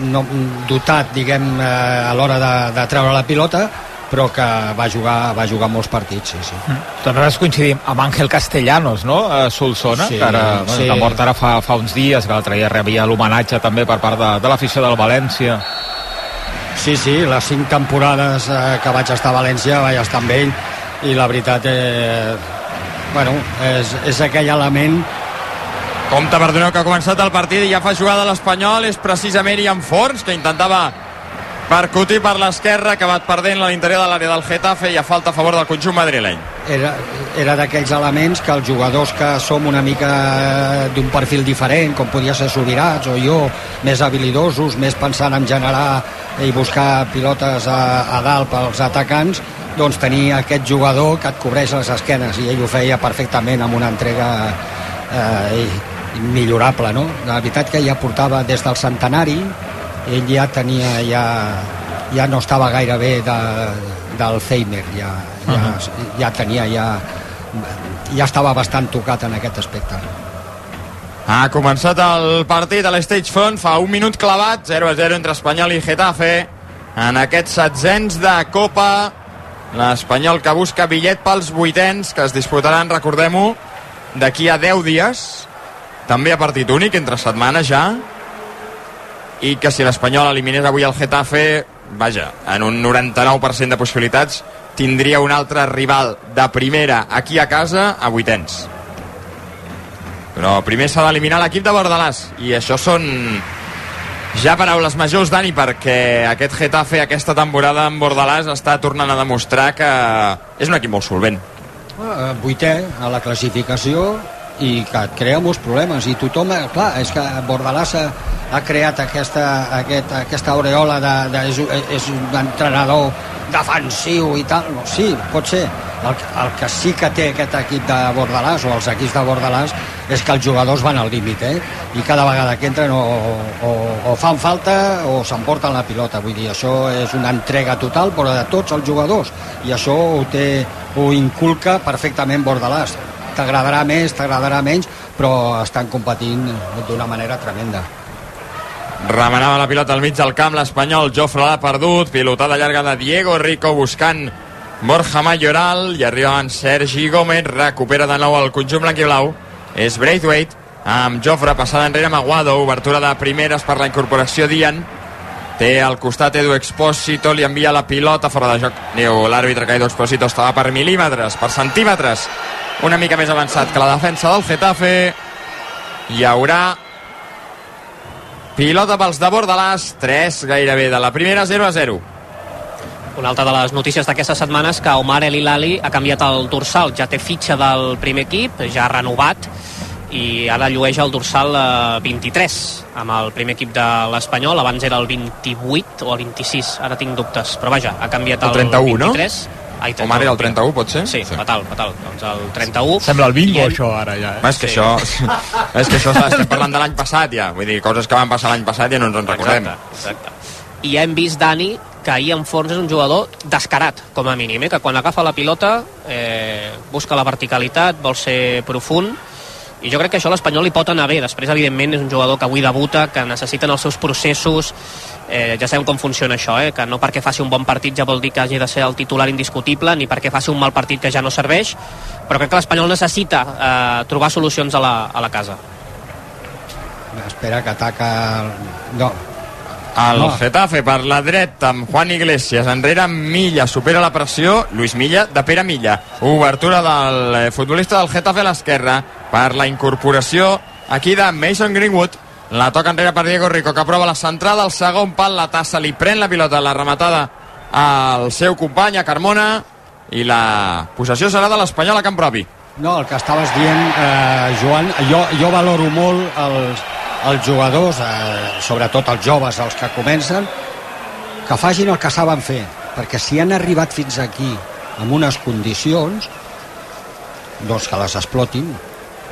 E: no, dotat, diguem, eh, a l'hora de, de treure la pilota, però que va jugar, va jugar molts partits, sí, sí.
B: Doncs nosaltres coincidim amb Àngel Castellanos, no? A Solsona,
E: Sí,
B: que ara,
E: sí.
B: ha mort ara fa, fa uns dies, que l'altre dia rebia l'homenatge també per part de, de l'afició del València.
E: Sí, sí, les cinc temporades eh, que vaig estar a València vaig estar amb ell i la veritat eh, bueno, és, és aquell element
C: Compte, perdoneu, que ha començat el partit i ja fa jugada l'Espanyol, és precisament Ian Forns, que intentava percutir per l'esquerra, acabat perdent a l'interior de l'àrea del Getafe i a falta a favor del conjunt madrileny.
E: era, era d'aquells elements que els jugadors que som una mica d'un perfil diferent, com podia ser Subirats o jo, més habilidosos, més pensant en generar i buscar pilotes a, a dalt pels atacants, doncs tenir aquest jugador que et cobreix les esquenes i ell ho feia perfectament amb una entrega eh, millorable, no? La veritat que ja portava des del centenari, ell ja tenia, ja, ja no estava gaire bé de, d'Alzheimer, ja, ja, ja tenia, ja, ja estava bastant tocat en aquest aspecte.
C: Ha començat el partit a l'Stage Front, fa un minut clavat, 0 a 0 entre Espanyol i Getafe. En aquests setzents de Copa, l'Espanyol que busca bitllet pels vuitens, que es disputaran, recordem-ho, d'aquí a 10 dies. També a partit únic, entre setmanes ja. I que si l'Espanyol eliminés avui el Getafe, vaja, en un 99% de possibilitats, tindria un altre rival de primera aquí a casa a vuitens. Però primer s'ha d'eliminar l'equip de Bordalàs. I això són ja paraules majors, Dani, perquè aquest Getafe aquesta temporada en Bordalàs està tornant a demostrar que és un equip molt solvent.
E: Eh, vuitè a la classificació i que crea molts problemes. I tothom, clar, és que Bordalàs ha, ha creat aquesta, aquest, aquesta aureola de, de és, és un entrenador defensiu i tal, no, sí, pot ser. El, el que sí que té aquest equip de Bordalàs o els equips de Bordalàs és que els jugadors van al límit eh? i cada vegada que entren o, o, o fan falta o s'emporten la pilota. Vull dir, això és una entrega total però de tots els jugadors. I això ho, té, ho inculca perfectament Bordalàs t'agradarà més, t'agradarà menys, però estan competint d'una manera tremenda.
C: Remenava la pilota al mig del camp, l'Espanyol, Jofre l'ha perdut, pilotada llarga de Diego Rico buscant Borja Mayoral. I arriba en Sergi Gómez, recupera de nou el conjunt blanc i blau, és Braithwaite, amb Jofre passada enrere amb Aguado, obertura de primeres per la incorporació d'Ian, té al costat Edu Expósito, li envia la pilota fora de joc. Diu l'àrbitre que Edu Expósito estava per mil·límetres, per centímetres, una mica més avançat que la defensa del Getafe. Hi haurà pilota pels de Bordalàs, 3 gairebé de la primera, 0 a 0.
D: Una altra de les notícies d'aquesta setmana és que Omar El Hilali ha canviat el dorsal, ja té fitxa del primer equip, ja ha renovat, i ara llueix el dorsal eh, 23 amb el primer equip de l'Espanyol abans era el 28 o el 26 ara tinc dubtes, però vaja, ha canviat el,
C: El 31, no?
D: 23 Ai,
C: Omar era el 31, pot ser?
D: Sí, sí, fatal, fatal. Doncs el 31...
F: Sembla el bingo,
D: ell-
F: això, ara, ja. Eh?
C: Va, és que
D: Sí.
C: això, és que això estem parlant de l'any passat ja, vull dir, coses que van passar l'any passat ja no ens en recordem.
D: Exacte, exacte. I ja hem vist Dani que ahir en Forns és un jugador descarat, com a mínim, eh? que quan agafa la pilota eh, busca la verticalitat, vol ser profund, i jo crec que això a l'Espanyol li pot anar bé. Després, evidentment, és un jugador que avui debuta, que necessiten els seus processos, eh, ja sabem com funciona això, eh? que no perquè faci un bon partit ja vol dir que hagi de ser el titular indiscutible, ni perquè faci un mal partit que ja no serveix, però crec que l'Espanyol necessita eh, trobar solucions a la, a la casa.
E: Espera que ataca... No,
C: El
E: No.
C: Getafe per la dreta amb Juan Iglesias enrere Milla, supera la pressió Luis Milla de Pere Milla. Obertura del eh, futbolista del Getafe a l'esquerra per la incorporació aquí de Mason Greenwood. La toca enrere per Diego Rico que prova la centrada al segon pal la tassa li pren la pilota la rematada al seu company a Carmona i la possessió serà de l'Espanyol a camp propi
E: No, el que estaves dient, eh, Joan, jo, jo valoro molt els, els jugadors, eh, sobretot els joves, els que comencen, que facin el que saben fer, perquè si han arribat fins aquí amb unes condicions, doncs que les explotin,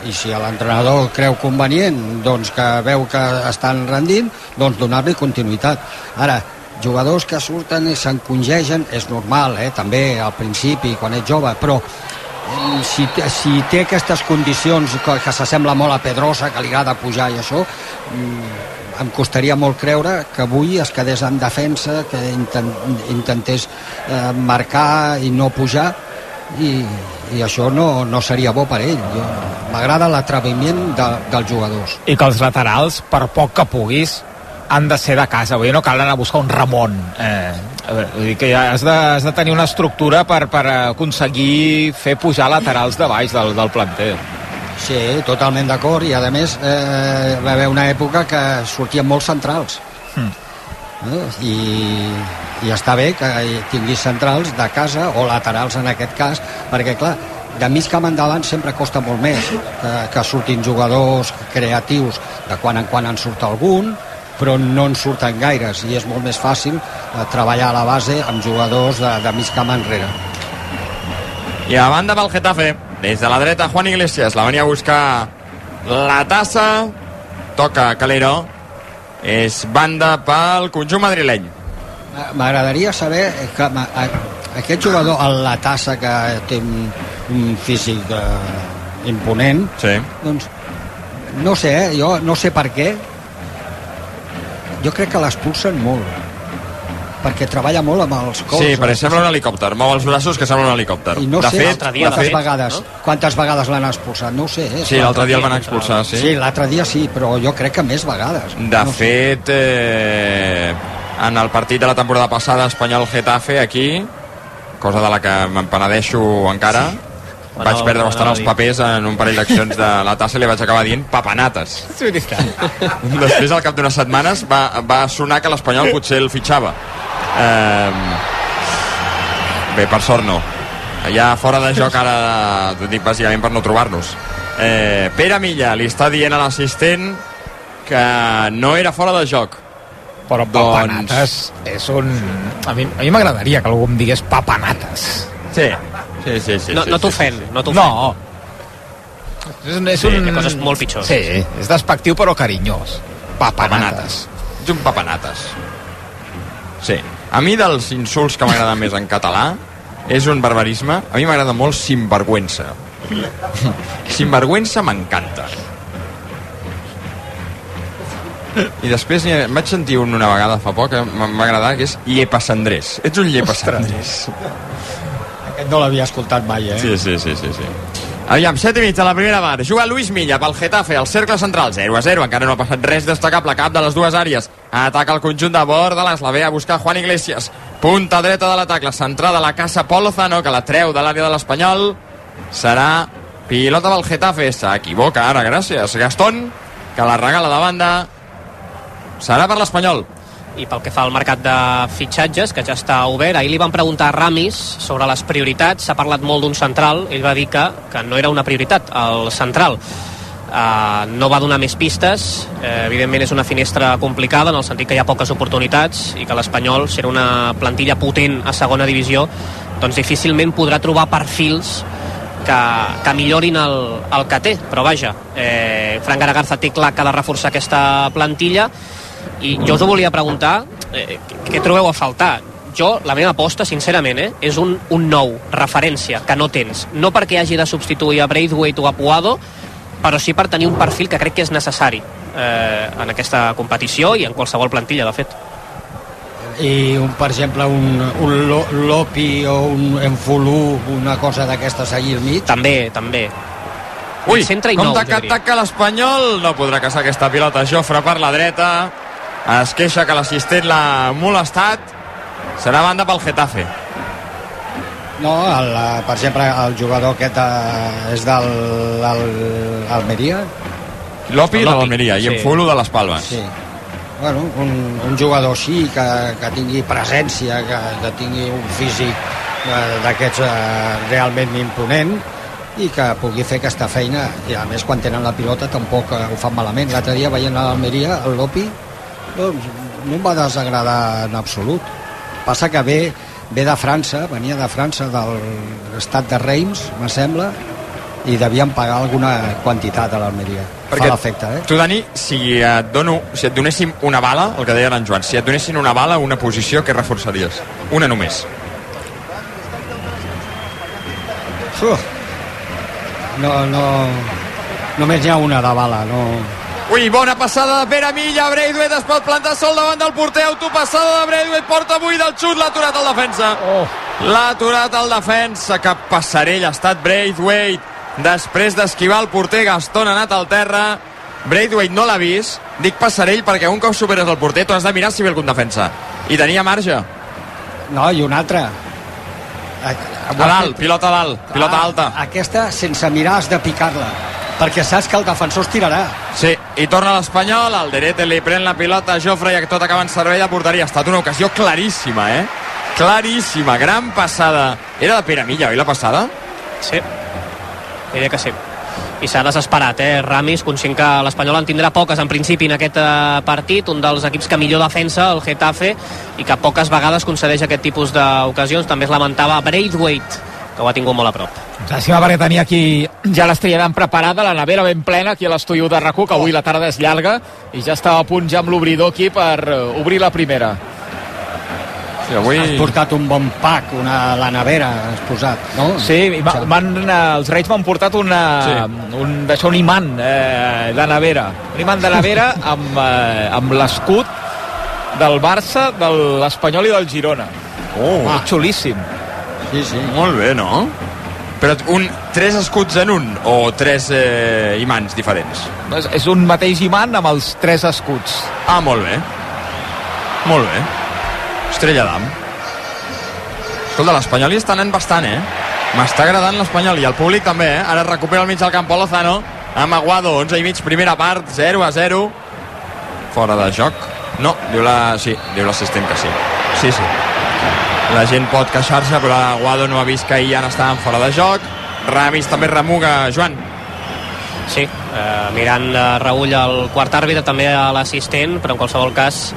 E: i si l'entrenador creu convenient doncs que veu que estan rendint doncs donar-li continuïtat ara, jugadors que surten i s'encongegen és normal, eh? també al principi quan ets jove, però si, té- si té aquestes condicions que, que s'assembla molt a Pedrosa, que li agrada pujar i això, mm, em costaria molt creure que avui es quedés en defensa, que inten, intentés eh, marcar i no pujar, i, i això no, no seria bo per ell. M'agrada l'atreviment de, dels jugadors.
B: I que els laterals, per poc que puguis, han de ser de casa, vull dir, no cal anar a buscar un Ramon. Eh, vull dir que ja has de, has de tenir una estructura per, per aconseguir fer pujar laterals de baix del, del planter.
E: Sí, totalment d'acord, i a més eh, va haver una època que sortien molts centrals. Eh? I, I està bé que tinguis centrals de casa o laterals en aquest cas, perquè clar, de mig camp endavant sempre costa molt més que, que surtin jugadors creatius, de quan en quan en surt algun, però no en surten gaires i és molt més fàcil eh, treballar a la base amb jugadors de, de mig camp enrere.
C: I a banda pel Getafe, des de la dreta Juan Iglesias, la venia a buscar la tassa, toca Calero, és banda pel conjunt madrileny.
E: M'agradaria saber que a- aquest jugador, el la tassa que té un, un físic eh, imponent,
C: sí.
E: doncs no sé, eh, jo no sé per què, jo crec que l'expulsen molt perquè treballa molt amb els cols.
C: Sí, perquè sembla un helicòpter, mou els braços que sembla un helicòpter.
E: I no
C: de
E: sé
C: fet,
E: quantes,
C: de fet,
E: vegades, quantes vegades l'han expulsat, no ho sé. Eh?
C: Sí, l'altre dia el van expulsar, sí.
E: Sí, l'altre dia sí, però jo crec que més vegades.
C: De fet, eh, en el partit de la temporada passada, Espanyol-Getafe, aquí, cosa de la que me'n penedeixo encara,
D: Bueno,
C: vaig perdre bastant
D: a
C: els papers en un parell d'accions de la tassa i li vaig acabar dient papanates.
B: Sí.
C: Després, al cap d'unes setmanes, va, va sonar que l'Espanyol potser el fitxava. Eh, bé, per sort no. Ja fora de joc ara, t'ho dic bàsicament per no trobar-nos. Eh, Pere Milla li està dient a l'assistent que no era fora de joc.
B: Però
C: Doncs-
B: papanates és un... A mi a mi m'agradaria que algú em digués papanates.
C: Sí, sí, sí. sí
D: no no
C: sí,
D: t'ofèn, no t'ofèn.
B: No. És, un, és
D: Sí,
B: un...
D: coses molt pitjors.
B: Sí, és despectiu però carinyós. Papanates.
C: Ets un papanates. Sí. A mi dels insults que m'agraden més en català és un barbarisme. A mi m'agrada molt sinvergüenza. Sinvergüenza m'encanta. I després em vaig sentir un una vegada fa poc que m- m'ha agradat, que és llepasandrés. Ets un llepasandrés.
E: Aquest no l'havia escoltat mai, eh?
C: Sí, sí, sí, sí, sí. Aviam, 7 i mig de la primera part. Juga Luis Milla pel Getafe, al cercle central, 0 a 0. Encara no ha passat res destacable a cap de les dues àrees. Ataca el conjunt de Bordalas, la ve a buscar Juan Iglesias. Punta dreta de l'atac, la centrada a la casa Pol Lozano, que la treu de l'àrea de l'Espanyol. Serà pilota del Getafe. S'equivoca ara, gràcies. Gastón, que la regala de banda. Serà per l'Espanyol.
D: I pel que fa al mercat de fitxatges, que ja està obert, ahir li van preguntar a Ramis sobre les prioritats, s'ha parlat molt d'un central, ell va dir que, que no era una prioritat, el central. Uh, no va donar més pistes, uh, evidentment és una finestra complicada en el sentit que hi ha poques oportunitats i que l'Espanyol, si era una plantilla potent a segona divisió, doncs difícilment podrà trobar perfils que, que millorin el, el que té, però vaja, eh, Fran Garagarza té clar que ha de reforçar aquesta plantilla i jo us ho volia preguntar eh, què trobeu a faltar jo, la meva aposta, sincerament, eh, és un, un nou, referència, que no tens. No perquè hagi de substituir a Braithwaite o a Puado, però sí per tenir un perfil que crec que és necessari eh, en aquesta competició i en qualsevol plantilla, de fet.
E: I, un, per exemple, un, un Lo- Lopi o un Enfulú, una cosa d'aquestes allí al mig.
D: També, també.
C: Ui,
D: centre i
C: com
D: nou,
C: que ataca l'Espanyol, no podrà caçar aquesta pilota. Jofre per la dreta, es queixa que l'assistent l'ha molestat. Serà banda pel Getafe.
E: No, el, per exemple, el jugador aquest eh, és del del Almeria.
C: Lopi de l'Almeria i
E: sí.
C: en Fulo de les Palmes.
E: Sí. Bueno, un, un jugador així, que, que tingui presència, que, que tingui un físic eh, d'aquests eh, realment imponent i que pugui fer aquesta feina i a més quan tenen la pilota tampoc eh, ho fan malament l'altre dia veient a l'Almeria el Lopi doncs, no em va desagradar en absolut passa que ve, ve de França venia de França del estat de Reims me sembla i devien pagar alguna quantitat a l'Almeria fa
C: Perquè
E: l'efecte, eh?
C: Tu, Dani, si et, dono, si et donéssim una bala, el que deia en Joan, si et donessin una bala, una posició, què reforçaries? Una només.
E: Uf. No, no... Només n'hi ha una de bala, no...
C: Ui, bona passada de Pere Milla, Braithwaite es pot plantar sol davant del porter, autopassada de Braithwaite, porta avui del xut, l'ha aturat el defensa. Oh. L'ha aturat el defensa, que passarell ha estat Braithwaite. Després d'esquivar el porter, Gaston ha anat al terra, Braithwaite no l'ha vist, dic passarell perquè un cop superes el porter tu has de mirar si ve algun defensa. I tenia marge.
E: No, i una altra. A,
C: A dalt, pilota a dalt, pilota alta.
E: Aquesta, sense mirar, has de picar-la, perquè saps que el defensor es tirarà.
C: Sí, i torna l'Espanyol, el Derete li pren la pilota a Jofre i tot acaba en servei de porteria. Ha estat una ocasió claríssima, eh? Claríssima, gran passada. Era de Pere Milla, oi, la passada?
D: Sí, diria que sí. I s'ha desesperat, eh? Ramis, conscient que l'Espanyol en tindrà poques en principi en aquest eh, partit, un dels equips que millor defensa, el Getafe, i que poques vegades concedeix aquest tipus d'ocasions. També es lamentava Braithwaite, que ho ha tingut molt a prop.
B: Llàstima perquè tenia aquí ja l'estrella ben preparada, la nevera ben plena aquí a l'estudi de rac que avui la tarda és llarga i ja estava a punt ja amb l'obridor aquí per obrir la primera.
C: Sí, avui...
E: Has portat un bon pack, una, la nevera has posat, no?
B: Sí, i va- van, eh, els Reis m'han portat una, sí. un, d'això, un imant eh, de nevera. Un imant de nevera amb, eh, amb l'escut del Barça, de l'Espanyol i del Girona.
C: Oh,
B: Ah, xulíssim.
E: Sí, sí.
C: Molt bé, no? Però un, tres escuts en un o tres eh, imants diferents?
B: És, és un mateix imant amb els tres escuts.
C: Ah, molt bé. Molt bé. Estrella d'Am. Escolta, l'Espanyol hi està anant bastant, eh? M'està agradant l'Espanyol i el públic també, eh? Ara recupera el mig del camp Lozano amb Aguado, 11 i mig, primera part, 0 a 0. Fora de joc. No, diu la... Sí, diu l'assistent que sí. Sí, sí. La gent pot queixar-se, però Aguado no ha vist que Ian estava fora de joc. Ramis també remuga, Joan.
D: Sí, eh, mirant de reull el quart àrbitre, també a l'assistent, però en qualsevol cas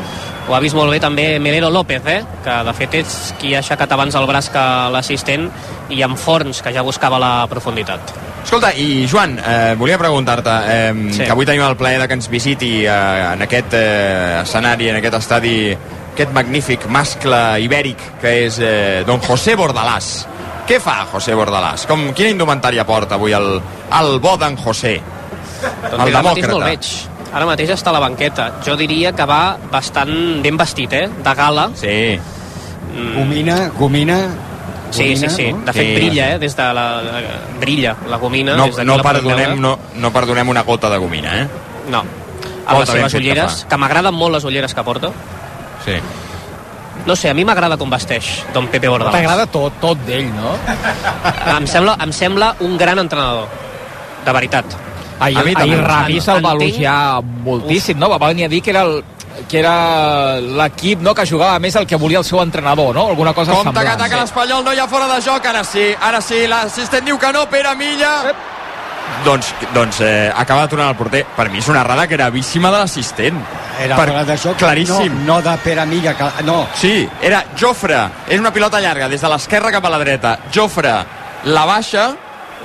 D: ho ha vist molt bé també Melero López, eh? que de fet és qui ha aixecat abans el braç que l'assistent i amb Forns, que ja buscava la profunditat.
C: Escolta, i Joan, eh, volia preguntar-te, eh,
D: Sí.
C: sí. que avui tenim el plaer de que ens visiti eh, en aquest eh, escenari, en aquest estadi, aquest magnífic mascle ibèric que és eh, don José Bordalàs. Què fa José Bordalàs? Com, quina indumentària porta avui el, el bo d'en José?
D: Doncs
C: el
D: mateix no el
C: demòcrata.
D: veig. Ara mateix està a la banqueta. Jo diria que va bastant ben vestit, eh? De gala.
C: Sí.
E: Gomina, gomina...
D: Sí, sí,
E: gomina,
D: sí.
E: no?
D: De fet,
C: Sí.
D: brilla, eh? Des de la... Brilla, la gomina.
C: No,
D: des
C: no,
D: la
C: perdonem, no, no perdonem una gota de gomina, eh?
D: No.
C: Molta
D: Amb les seves
C: fet que
D: ulleres, que m'agraden molt les ulleres que porta.
C: Sí.
D: No sé, a mi m'agrada com vesteix Don Pepe Bordalàs.
B: T'agrada tot, tot d'ell, no?
D: Em sembla, em sembla un gran entrenador. De veritat.
B: Ahir,
D: A mi també.
B: ahir Rami se'l va elogiar moltíssim, no? Va venir a dir que era el que era l'equip no, que jugava més el que volia el seu entrenador, no? Alguna cosa
C: Compte que
B: semblant.
C: ataca l'Espanyol, no hi ha fora de joc, ara sí, ara sí, l'assistent diu que no, Pere Milla... Doncs, doncs eh, acaba d'aturant el porter. Per mi és una errada gravíssima de l'assistent.
E: Era
C: Per-
E: de joc,
C: Claríssim.
E: No, no de Pere Milla, que, no.
C: Sí, era Jofre. És una pilota llarga, des de l'esquerra cap a la dreta. Jofre la baixa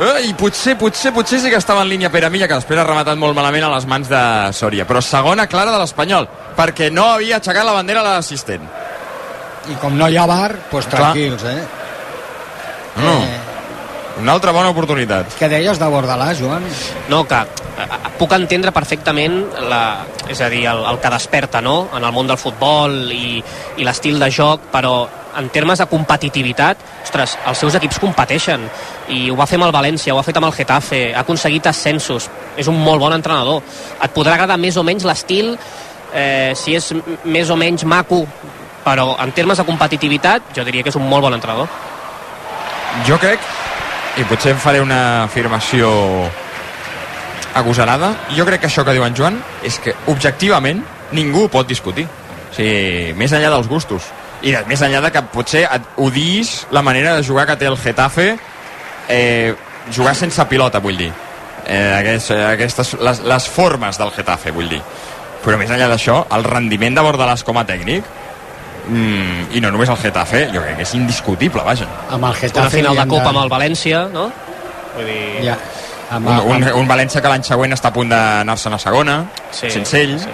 C: eh, i potser, potser, potser sí que estava en línia Pere Milla, que després ha rematat molt malament a les mans de Sòria. Però segona clara de l'Espanyol, perquè no havia aixecat la bandera a l'assistent.
E: I com no hi ha bar, doncs
C: Clar.
E: tranquils, eh?
C: No. Una altra bona oportunitat.
E: Què deies de Bordalàs, Joan?
D: No, que eh, puc entendre perfectament la, és a dir, el, el que desperta no? en el món del futbol i, i l'estil de joc, però en termes de competitivitat, ostres, els seus equips competeixen i ho va fer amb el València, ho ha fet amb el Getafe, ha aconseguit ascensos, és un molt bon entrenador. Et podrà agradar més o menys l'estil, eh, si és més o menys maco, però en termes de competitivitat jo diria que és un molt bon entrenador.
C: Jo crec, i potser em faré una afirmació agosarada, jo crec que això que diu en Joan és que objectivament ningú pot discutir. O sigui, més enllà dels gustos. I més enllà de que potser et odiïs la manera de jugar que té el Getafe, eh, jugar sense pilota, vull dir. Eh, aquests, eh, aquestes, les, les formes del Getafe, vull dir. Però més enllà d'això, el rendiment de Bordalàs com a tècnic, mm, i no només el Getafe, jo crec que és indiscutible, vaja.
E: Amb el
D: Una
E: Getafe
D: final
E: li
D: de Copa amb el València, no? Vull dir...
E: Ja. Amb,
C: Un, un,
E: amb,
C: un València que l'any següent està a punt d'anar-se'n a segona,
D: Sí,
C: sense ell.
D: sí.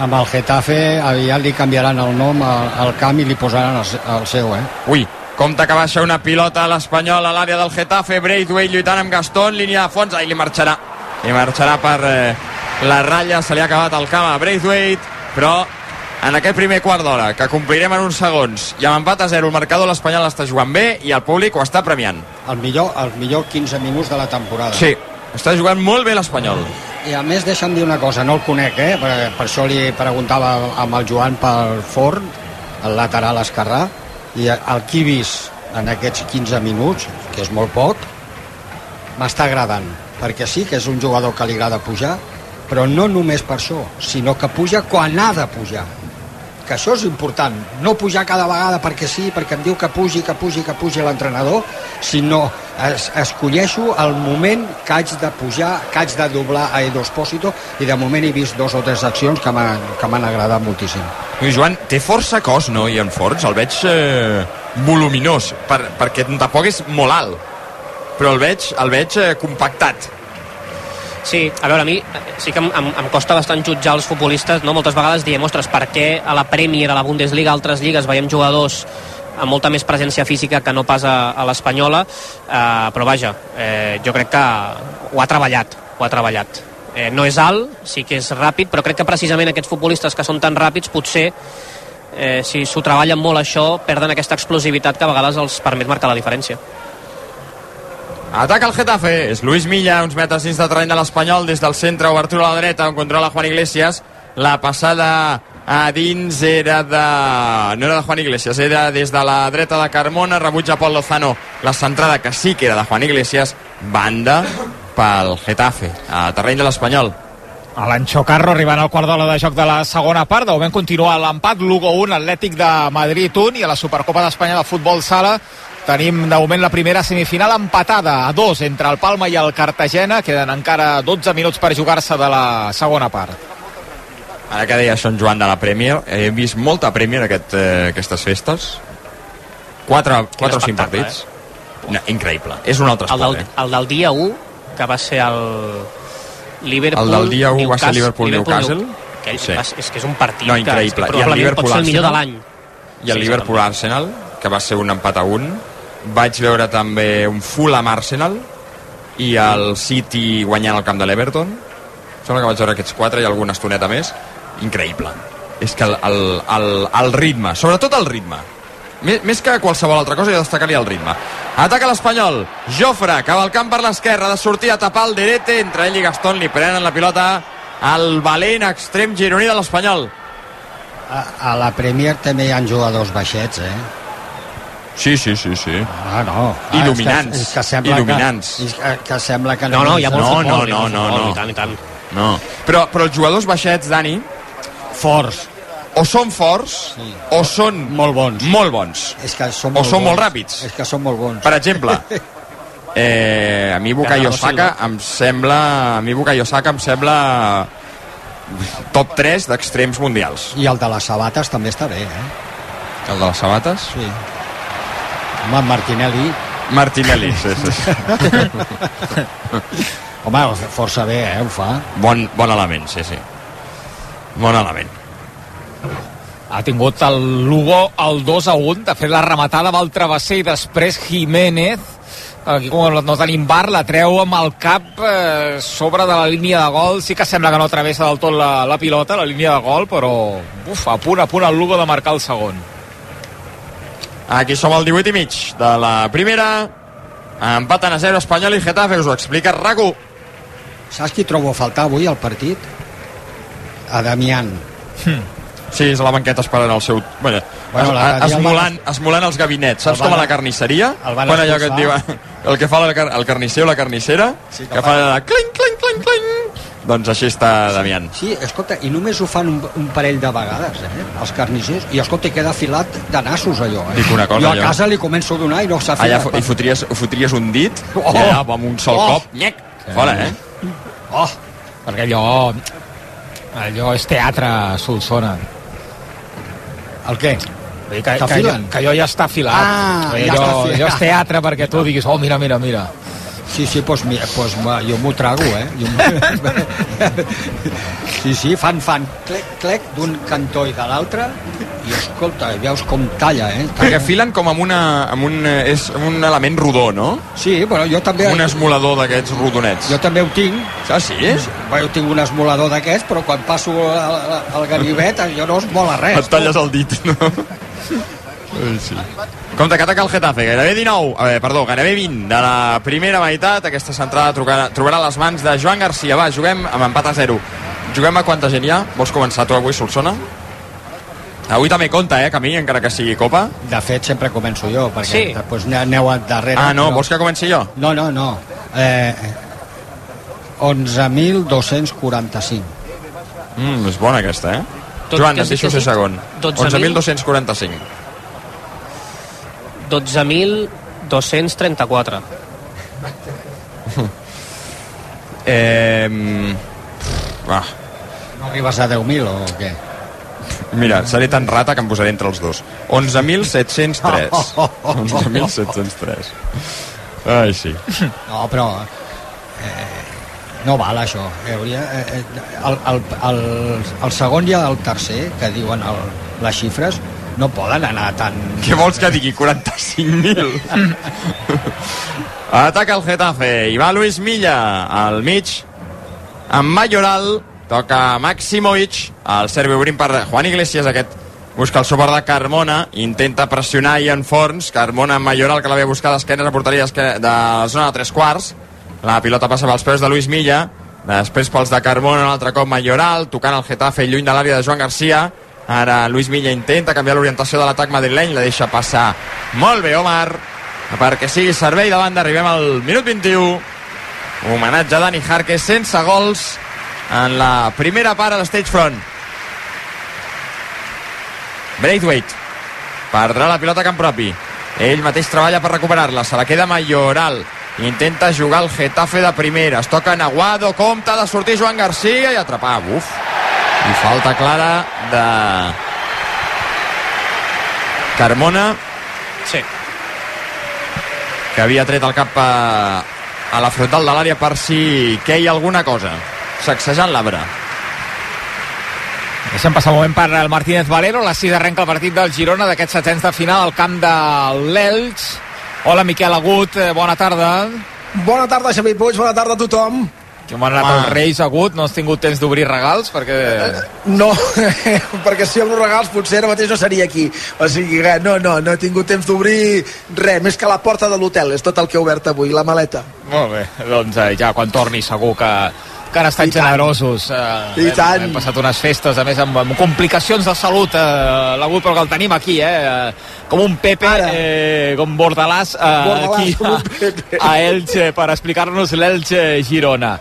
E: amb el Getafe aviat li canviaran el nom al, al camp i li posaran el, el seu, eh?
C: Ui, compte que baixa una pilota a l'Espanyol a l'àrea del Getafe, Braithwaite lluitant amb Gaston, línia de fons, ahí li marxarà. Li marxarà per eh, la ratlla, se li ha acabat el camp a Braithwaite, però en aquest primer quart d'hora, que complirem en uns segons, i amb empat a zero, el marcador l'Espanyol està jugant bé i el públic ho està premiant.
E: El millor, el millor 15 minuts de la temporada.
C: Sí, està jugant molt bé l'Espanyol.
E: I a més deixa'm dir una cosa, no el conec, eh? Per, per això li preguntava amb el Joan pel forn, el lateral esquerrà, i el que he vist en aquests 15 minuts, que és molt poc, m'està agradant, perquè sí que és un jugador que li agrada pujar, però no només per això, sinó que puja quan ha de pujar. Que això és important, no pujar cada vegada perquè sí, perquè em diu que pugi, que pugi, que pugi l'entrenador, sinó es, escolleixo el moment que haig de pujar, que haig de doblar a Edo Espósito, i de moment he vist dos o tres accions que m'han agradat moltíssim.
C: Ui, Joan, té força cos, no, i en Forns? El veig eh, voluminós, per, perquè tampoc és molt alt, però el veig, el veig eh, compactat.
D: Sí, a veure, a mi sí que em, em, em costa bastant jutjar els futbolistes, no? Moltes vegades diem, ostres, per què a la Premier, a la Bundesliga, a altres lligues veiem jugadors amb molta més presència física que no pas a, a l'Espanyola, eh, però vaja, eh, jo crec que ho ha treballat, ho ha treballat. Eh, no és alt, sí que és ràpid, però crec que precisament aquests futbolistes que són tan ràpids potser eh, si s'ho treballen molt això, perden aquesta explosivitat que a vegades els permet marcar la diferència.
C: Ataca el Getafe, és Luis Milla, uns metres dins de terreny de l'Espanyol, des del centre, obertura a la dreta, on controla Juan Iglesias. La passada a dins era de... no era de Juan Iglesias, era des de la dreta de Carmona, rebutja Pol Lozano la centrada que sí que era de Juan Iglesias, banda pel Getafe, a terreny de l'Espanyol.
B: L'Anxo Carro arribant al quart d'hora de joc de la segona part. De moment continua l'empat. Lugo 1, Atlètic de Madrid 1 i a la Supercopa d'Espanya de Futbol Sala tenim de moment la primera semifinal empatada a dos entre el Palma i el Cartagena. Queden encara 12 minuts per jugar-se de la segona part.
C: Ara que deia Sant Joan de la Premier, he vist molta Premier aquest, eh, aquestes festes. Quatre, quatre o cinc partits. No, increïble. És un altre
D: El
C: esport,
D: del,
C: eh?
D: el del dia 1, que va ser el Liverpool...
C: El del dia 1 va ser
D: Newcastle-
C: Liverpool-Newcastle?
D: Que
C: Sí.
D: és, és que és un partit
C: No,
D: que, és
C: increïble.
D: que
C: I el
D: probablement pot ser el millor de l'any.
C: I el
D: Sí,
C: Liverpool-Arsenal, que va ser un empat a un. Vaig veure també un Fulham Arsenal i el City guanyant el camp de l'Everton sembla que vaig veure aquests quatre i alguna estoneta més increïble és que el, el, el, el ritme, sobretot el ritme més, més que qualsevol altra cosa, jo destacaria el ritme. Ataca l'Espanyol. Jofre, cavalcant per l'esquerra, de sortir a tapar el Derete. Entre ell i Gaston li prenen la pilota al valent extrem gironí de l'Espanyol.
E: A, a la Premier també hi ha jugadors baixets, eh?
C: Sí, sí, sí, sí.
E: Ah, no. Ah,
C: dominants.
E: És que, és que sembla
C: I dominants.
E: Que, és que, que sembla que
L: No, no, hi ha molt
C: No,
L: futbol,
C: no,
L: hi ha molt
C: no,
L: futbol,
C: no.
L: i tant, i tant.
C: No. Però, però els jugadors baixets, Dani...
E: Forts.
C: O són forts, sí. o són...
E: Molt bons.
C: Molt bons.
E: És que són
C: O
E: molt
C: són
E: bons.
C: molt ràpids.
E: És que són molt bons.
C: Per exemple, eh, a mi Bukayo Saka em sembla... A mi Bukayo Saka em sembla top 3 d'extrems mundials.
E: I el de les sabates també està bé, eh?
C: El de les sabates?
E: Sí. Home, Martinelli...
C: Martinelli, sí, sí.
E: Home, força bé, eh, ho fa.
C: Bon, bon element, sí, sí. Bon element.
B: Ha tingut el Lugo el 2 a 1, de fet la rematada amb el travesser i després Jiménez aquí com no tenim bar, la treu amb el cap eh, sobre de la línia de gol sí que sembla que no travessa del tot la, la pilota la línia de gol, però uf, a punt a punt el Lugo de marcar el segon
C: Aquí som al 18 i mig de la primera. Empaten a 0 Espanyol i Getafe, us ho explica RACU.
E: Saps qui trobo a faltar avui al partit? A Damián.
C: Sí, és a la banqueta esperant el seu... Bueno,
E: Bueno,
C: es,
E: dia el
C: esmolant, esmolant els gabinets. Saps
E: El van-
C: com a la carnisseria?
E: el van
C: Quan allò que et diu... El que fa car- el carnisser o la carnissera,
E: Sí, que
C: que
E: fa-
C: cling, cling, cling, cling. Doncs així està Damián.
E: Sí, escolta, i només ho fan un, un parell de vegades, eh? Els carnissers. I, escolta, queda filat de nassos, allò, eh?
C: Dic una cosa,
E: jo a
C: jo.
E: casa li començo a donar i no s'ha
C: Allà
E: filat.
C: fo- hi fotries, fotries un dit
E: Oh!
C: i allà amb un sol
E: Oh!
C: cop, nyec, fora, eh?
E: Oh!
B: perquè allò allò és teatre a Solsona
E: el què?
B: Dir que, que, allò, que allò ja està filat
E: Ah,
B: dir,
E: ja
B: allò,
E: està filat.
B: allò és teatre perquè tu diguis, oh mira, mira, mira
E: Sí, sí, doncs pues, va, jo m'ho trago, eh? Jo sí, sí, fan, fan clec, clec d'un cantó i de l'altre i escolta, veus com talla, eh?
C: Perquè filen com amb, una, amb, un, és amb un element rodó, no?
E: Sí, però jo també...
C: Un esmolador d'aquests rodonets.
E: Jo també ho tinc.
C: Ah, sí?
E: Bé, jo tinc un esmolador d'aquests, però quan passo al, al ganivet jo no es mola res.
C: Et talles el dit, no? Ai, sí. Compte que ataca el Getafe, gairebé 19, eh, perdó, gairebé 20 de la primera meitat. Aquesta centrada trobarà, trobarà les mans de Joan Garcia. Va, juguem amb empat a 0. Juguem a quanta gent hi ha? Vols començar tu avui, Solsona? Avui també compta, eh, que a mi, encara que sigui Copa.
E: De fet, sempre començo jo, perquè
B: Sí.
E: després aneu darrere.
C: Ah, no,
E: però-
C: vols que comenci jo?
E: No, no, no. Eh, 11.245.
C: Mm, és bona aquesta, eh?
L: Tot
C: Joan, et
L: has
C: deixo ser segon.
L: 12.000?
C: 11.245.
D: 12.234.
C: Eh, va,
E: No arribes a 10.000 o què?
C: mira, seré tan rata que em posaré entre els dos. 11.703. 11.703. Ai, sí.
E: No, però... Eh, no val això. Eh, hauria, eh, el, el, el, el segon i el tercer, que diuen el, les xifres, no poden anar tan...
C: Què vols que digui? 45.000? Ataca el Getafe. I va Luis Milla al mig. Amb Mayoral toca Maximovic el servi obrint per Juan Iglesias. Aquest busca el suport de Carmona. Intenta pressionar Ian Forns. Carmona amb Mayoral que l'havia buscat d'esquenes a porteria de la zona de tres quarts. La pilota passa pels peus de Luis Milla. Després pels de Carmona un altre cop Mayoral tocant el Getafe lluny de l'àrea de Joan Garcia ara Luis Milla intenta canviar l'orientació de l'atac madrileny la deixa passar. Molt bé Omar. Perquè sigui servei de banda arribem al minut 21 homenatge a Dani Jarque sense gols en la primera part a l'Stage Front Braithwaite perdrà la pilota a camp propi. Ell mateix treballa per recuperar-la. Se la queda Mayoral. Intenta jugar el Getafe de primera. Es toca Naguado, compta de sortir Joan Garcia i atrapar, uf i falta clara de Carmona
L: Sí.
C: que havia tret el cap a, a la frontal de l'àrea per si queia alguna cosa sacsejant l'arbre
B: Deixem passar un moment per el Martínez Valero. A les 6 arrenca el partit del Girona d'aquests setens de final al camp de l'Elx Hola, Miquel Agut, eh, bona tarda.
L: Bona tarda, Xavi Puig, bona tarda a tothom.
B: Que m'han anat els Reis Agut, no has tingut temps d'obrir regals? Perquè...
L: No, perquè si obro regals potser ara mateix no seria aquí. O sigui no, no, no he tingut temps d'obrir res, més que la porta de l'hotel, és tot el que he obert avui, la maleta.
B: Molt bé, doncs eh, ja quan torni segur que, que han estat
L: I
B: generosos. Eh,
L: I
B: hem,
L: tant.
B: Hem passat unes festes, a més, amb, amb complicacions de salut, eh, l'Agut, però que el tenim aquí, eh? eh, Com un Pepe, eh, com Bordalàs, eh,
L: Bordalàs,
B: aquí a, a Elche, per explicar-nos l'Elche Girona.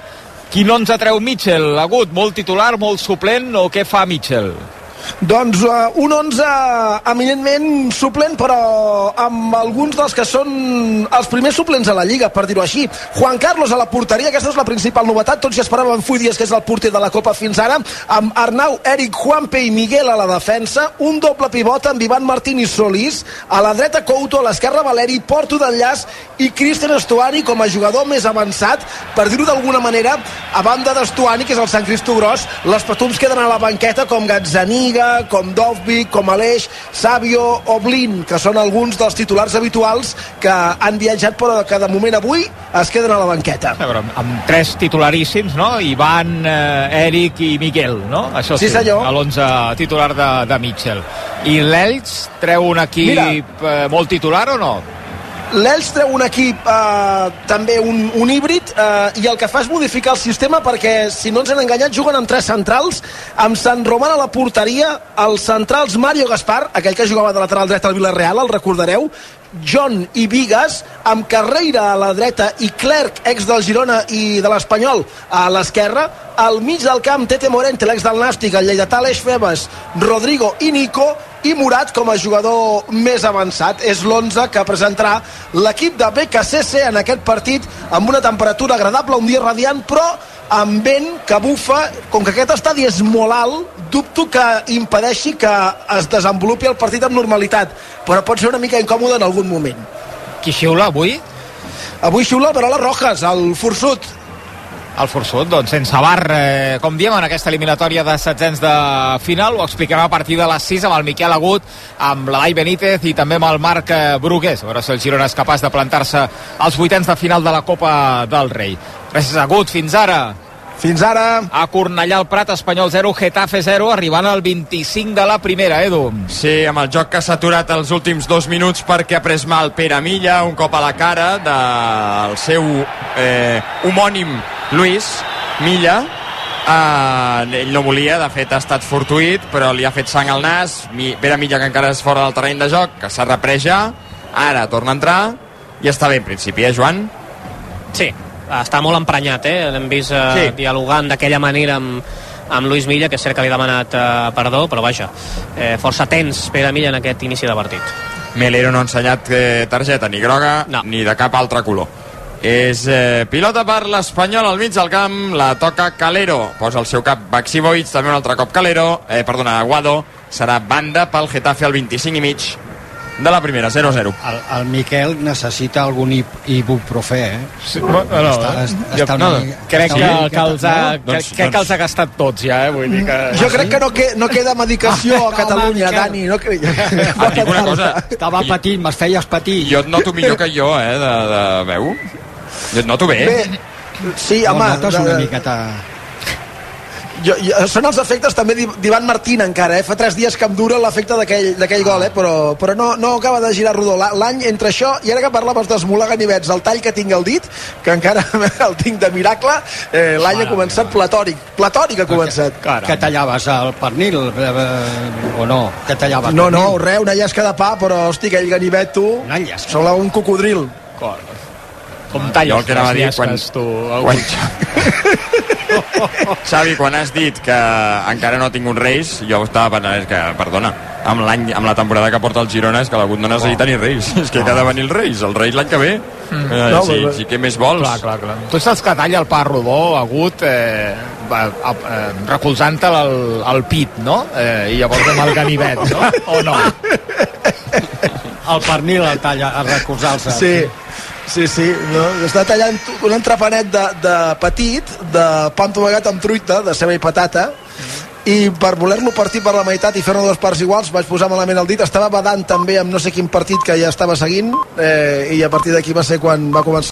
B: Quin 11 treu Mitchell? Agut, molt titular, molt suplent, o què fa Mitchell?
L: Doncs uh, un 11 eminentment suplent, però amb alguns dels que són els primers suplents a la Lliga, per dir-ho així. Juan Carlos a la porteria, aquesta és la principal novetat. Tots ja esperàvem Fui Díaz, que és el porter de la Copa fins ara, amb Arnau, Eric, Juanpe i Miguel a la defensa, un doble pivot amb Ivan Martín i Solís, a la dreta Couto, a l'esquerra Valeri, Porto d'enllaç i Cristian Estuani com a jugador més avançat, per dir-ho d'alguna manera, a banda d'Estuani, que és el Sant Cristo Gros, les petums queden a la banqueta com Gazzaniga, com Dovvik, com Aleix, Sabio o Blin, que són alguns dels titulars habituals que han viatjat però que de moment avui es queden a la banqueta.
B: A veure, amb, tres titularíssims, no? Ivan, eh, Eric i Miguel, no? Això
L: Sí, senyor.
B: A l'11 titular de, de Mitchell. I l'Elx treu un equip
L: Mira.
B: eh, molt titular o no?
L: L'Elx treu un equip eh, també un, un híbrid eh, i el que fa és modificar el sistema perquè si no ens han enganyat juguen amb tres centrals amb Sant Roman a la porteria els centrals Mario Gaspar aquell que jugava de lateral dret al Villarreal, el recordareu John i Vigas amb Carreira a la dreta i Clerc, ex del Girona i de l'Espanyol a l'esquerra. Al mig del camp Tete Morente, l'ex del Nàstic el lleidatà Aleix Febas, Rodrigo i Nico i Murat com a jugador més avançat. És l'11 que presentarà l'equip de BKCC en aquest partit amb una temperatura agradable, un dia radiant, però amb vent que bufa, com que aquest estadi és molt alt, dubto que impedeixi que es desenvolupi el partit amb normalitat, però pot ser una mica incòmode en algun moment.
B: Qui xiula avui?
L: Avui xiula Verola Rojas, el forçut.
B: El forçut, doncs sense bar, eh, com diem, en aquesta eliminatòria de setzents de final, ho explicarem a partir de les 6 amb el Miquel Agut, amb l'Elai Benítez i també amb el Marc eh, Brugués, a veure si el Girona és capaç de plantar-se als vuitens de final de la Copa del Rei. Gràcies, Agut, fins ara.
L: Fins ara.
B: A Cornellà el Prat, Espanyol 0, Getafe 0, arribant al 25 de la primera, Edu.
C: Sí, amb el joc que s'ha aturat els últims dos minuts perquè ha pres mal Pere Milla, un cop a la cara del seu eh, homònim Luis Milla. Eh, ell no volia, de fet ha estat fortuït, però li ha fet sang al nas. Mi, Pere Milla, que encara és fora del terreny de joc, que s'ha reprès ja, ara torna a entrar i està bé en principi, eh, Joan?
D: Sí, està molt emprenyat, eh? L'hem vist eh,
C: Sí.
D: dialogant d'aquella manera amb, amb Luis Milla, que és cert que li ha demanat eh, perdó, però vaja, eh, força tens Pere Milla en aquest inici de partit.
C: Melero no ha ensenyat eh, targeta ni groga no. ni de cap altre color. És eh, pilota per l'Espanyol al mig del camp, la toca Calero. Posa el seu cap Baxi Boig, també un altre cop Calero, eh, perdona, Guado. Serà banda pel Getafe al 25 i mig de la primera, 0-0.
E: El, el Miquel necessita algun ib- ibuprofè, eh?
B: Sí, no, no,
E: està,
B: jo,
E: està
B: no,
E: una mica-
B: crec,
E: està
B: que,
E: una
B: que, els ha,
E: miqueta-
B: crec, crec que els ha gastat tots ja, eh? Vull dir que...
L: Jo crec que no, que, no queda medicació a Catalunya. Dani. No crec...
C: Et dic una cosa,
E: Estava patint, me'ls feies patir.
C: jo et noto millor que jo, eh, de, de veu. Jo et noto bé.
L: Bé, sí,
E: No,
L: home...
E: notes
L: de-
E: una miqueta...
L: Jo, jo, són els efectes també d'I- d'Ivan Martín encara, eh? fa tres dies que em dura l'efecte d'aquell gol, eh? però, però no, no acaba de girar rodó. La- l'any entre això i ara que parlaves d'esmolar ganivets el tall que tinc al dit, que encara el tinc de miracle, eh, l'any ha començat platòric, platòric ha començat.
E: Que tallaves el pernil, eh, eh, o no? Que tallaves
L: no,
E: pernil?
L: no, res, una llesca de pa però hosti, aquell ganivet tu sembla un cocodril.
B: Com talles
C: Jo el que anava a dir quan,
B: tu,
C: quan, Xavi, quan has dit que encara no ha tingut Reis, jo estava pensant, és que, perdona, amb l'any, amb la temporada que porta el Girona és que l'Agut no necessita ni Reis, és que ha de venir el Reis, el Reis l'any que ve.
B: Mm.
C: Eh,
B: No,
C: sí,
B: però-
C: sí, què més vols?
B: Clar, clar, clar. Tu saps que talla el pa rodó agut eh, eh, recolzant-te al, al pit, no? Eh, I llavors amb el ganivet, no? O no?
E: El pernil el talla a recolzar-se.
L: Sí, sí, sí. No? Està tallant un entrepanet de, de petit, de pa entomagat amb truita, de ceba i patata, i per voler-lo partir per la meitat i fer-ne dues parts iguals vaig posar malament el dit, estava badant també amb no sé quin partit que ja estava seguint eh, i a partir d'aquí va ser quan va començar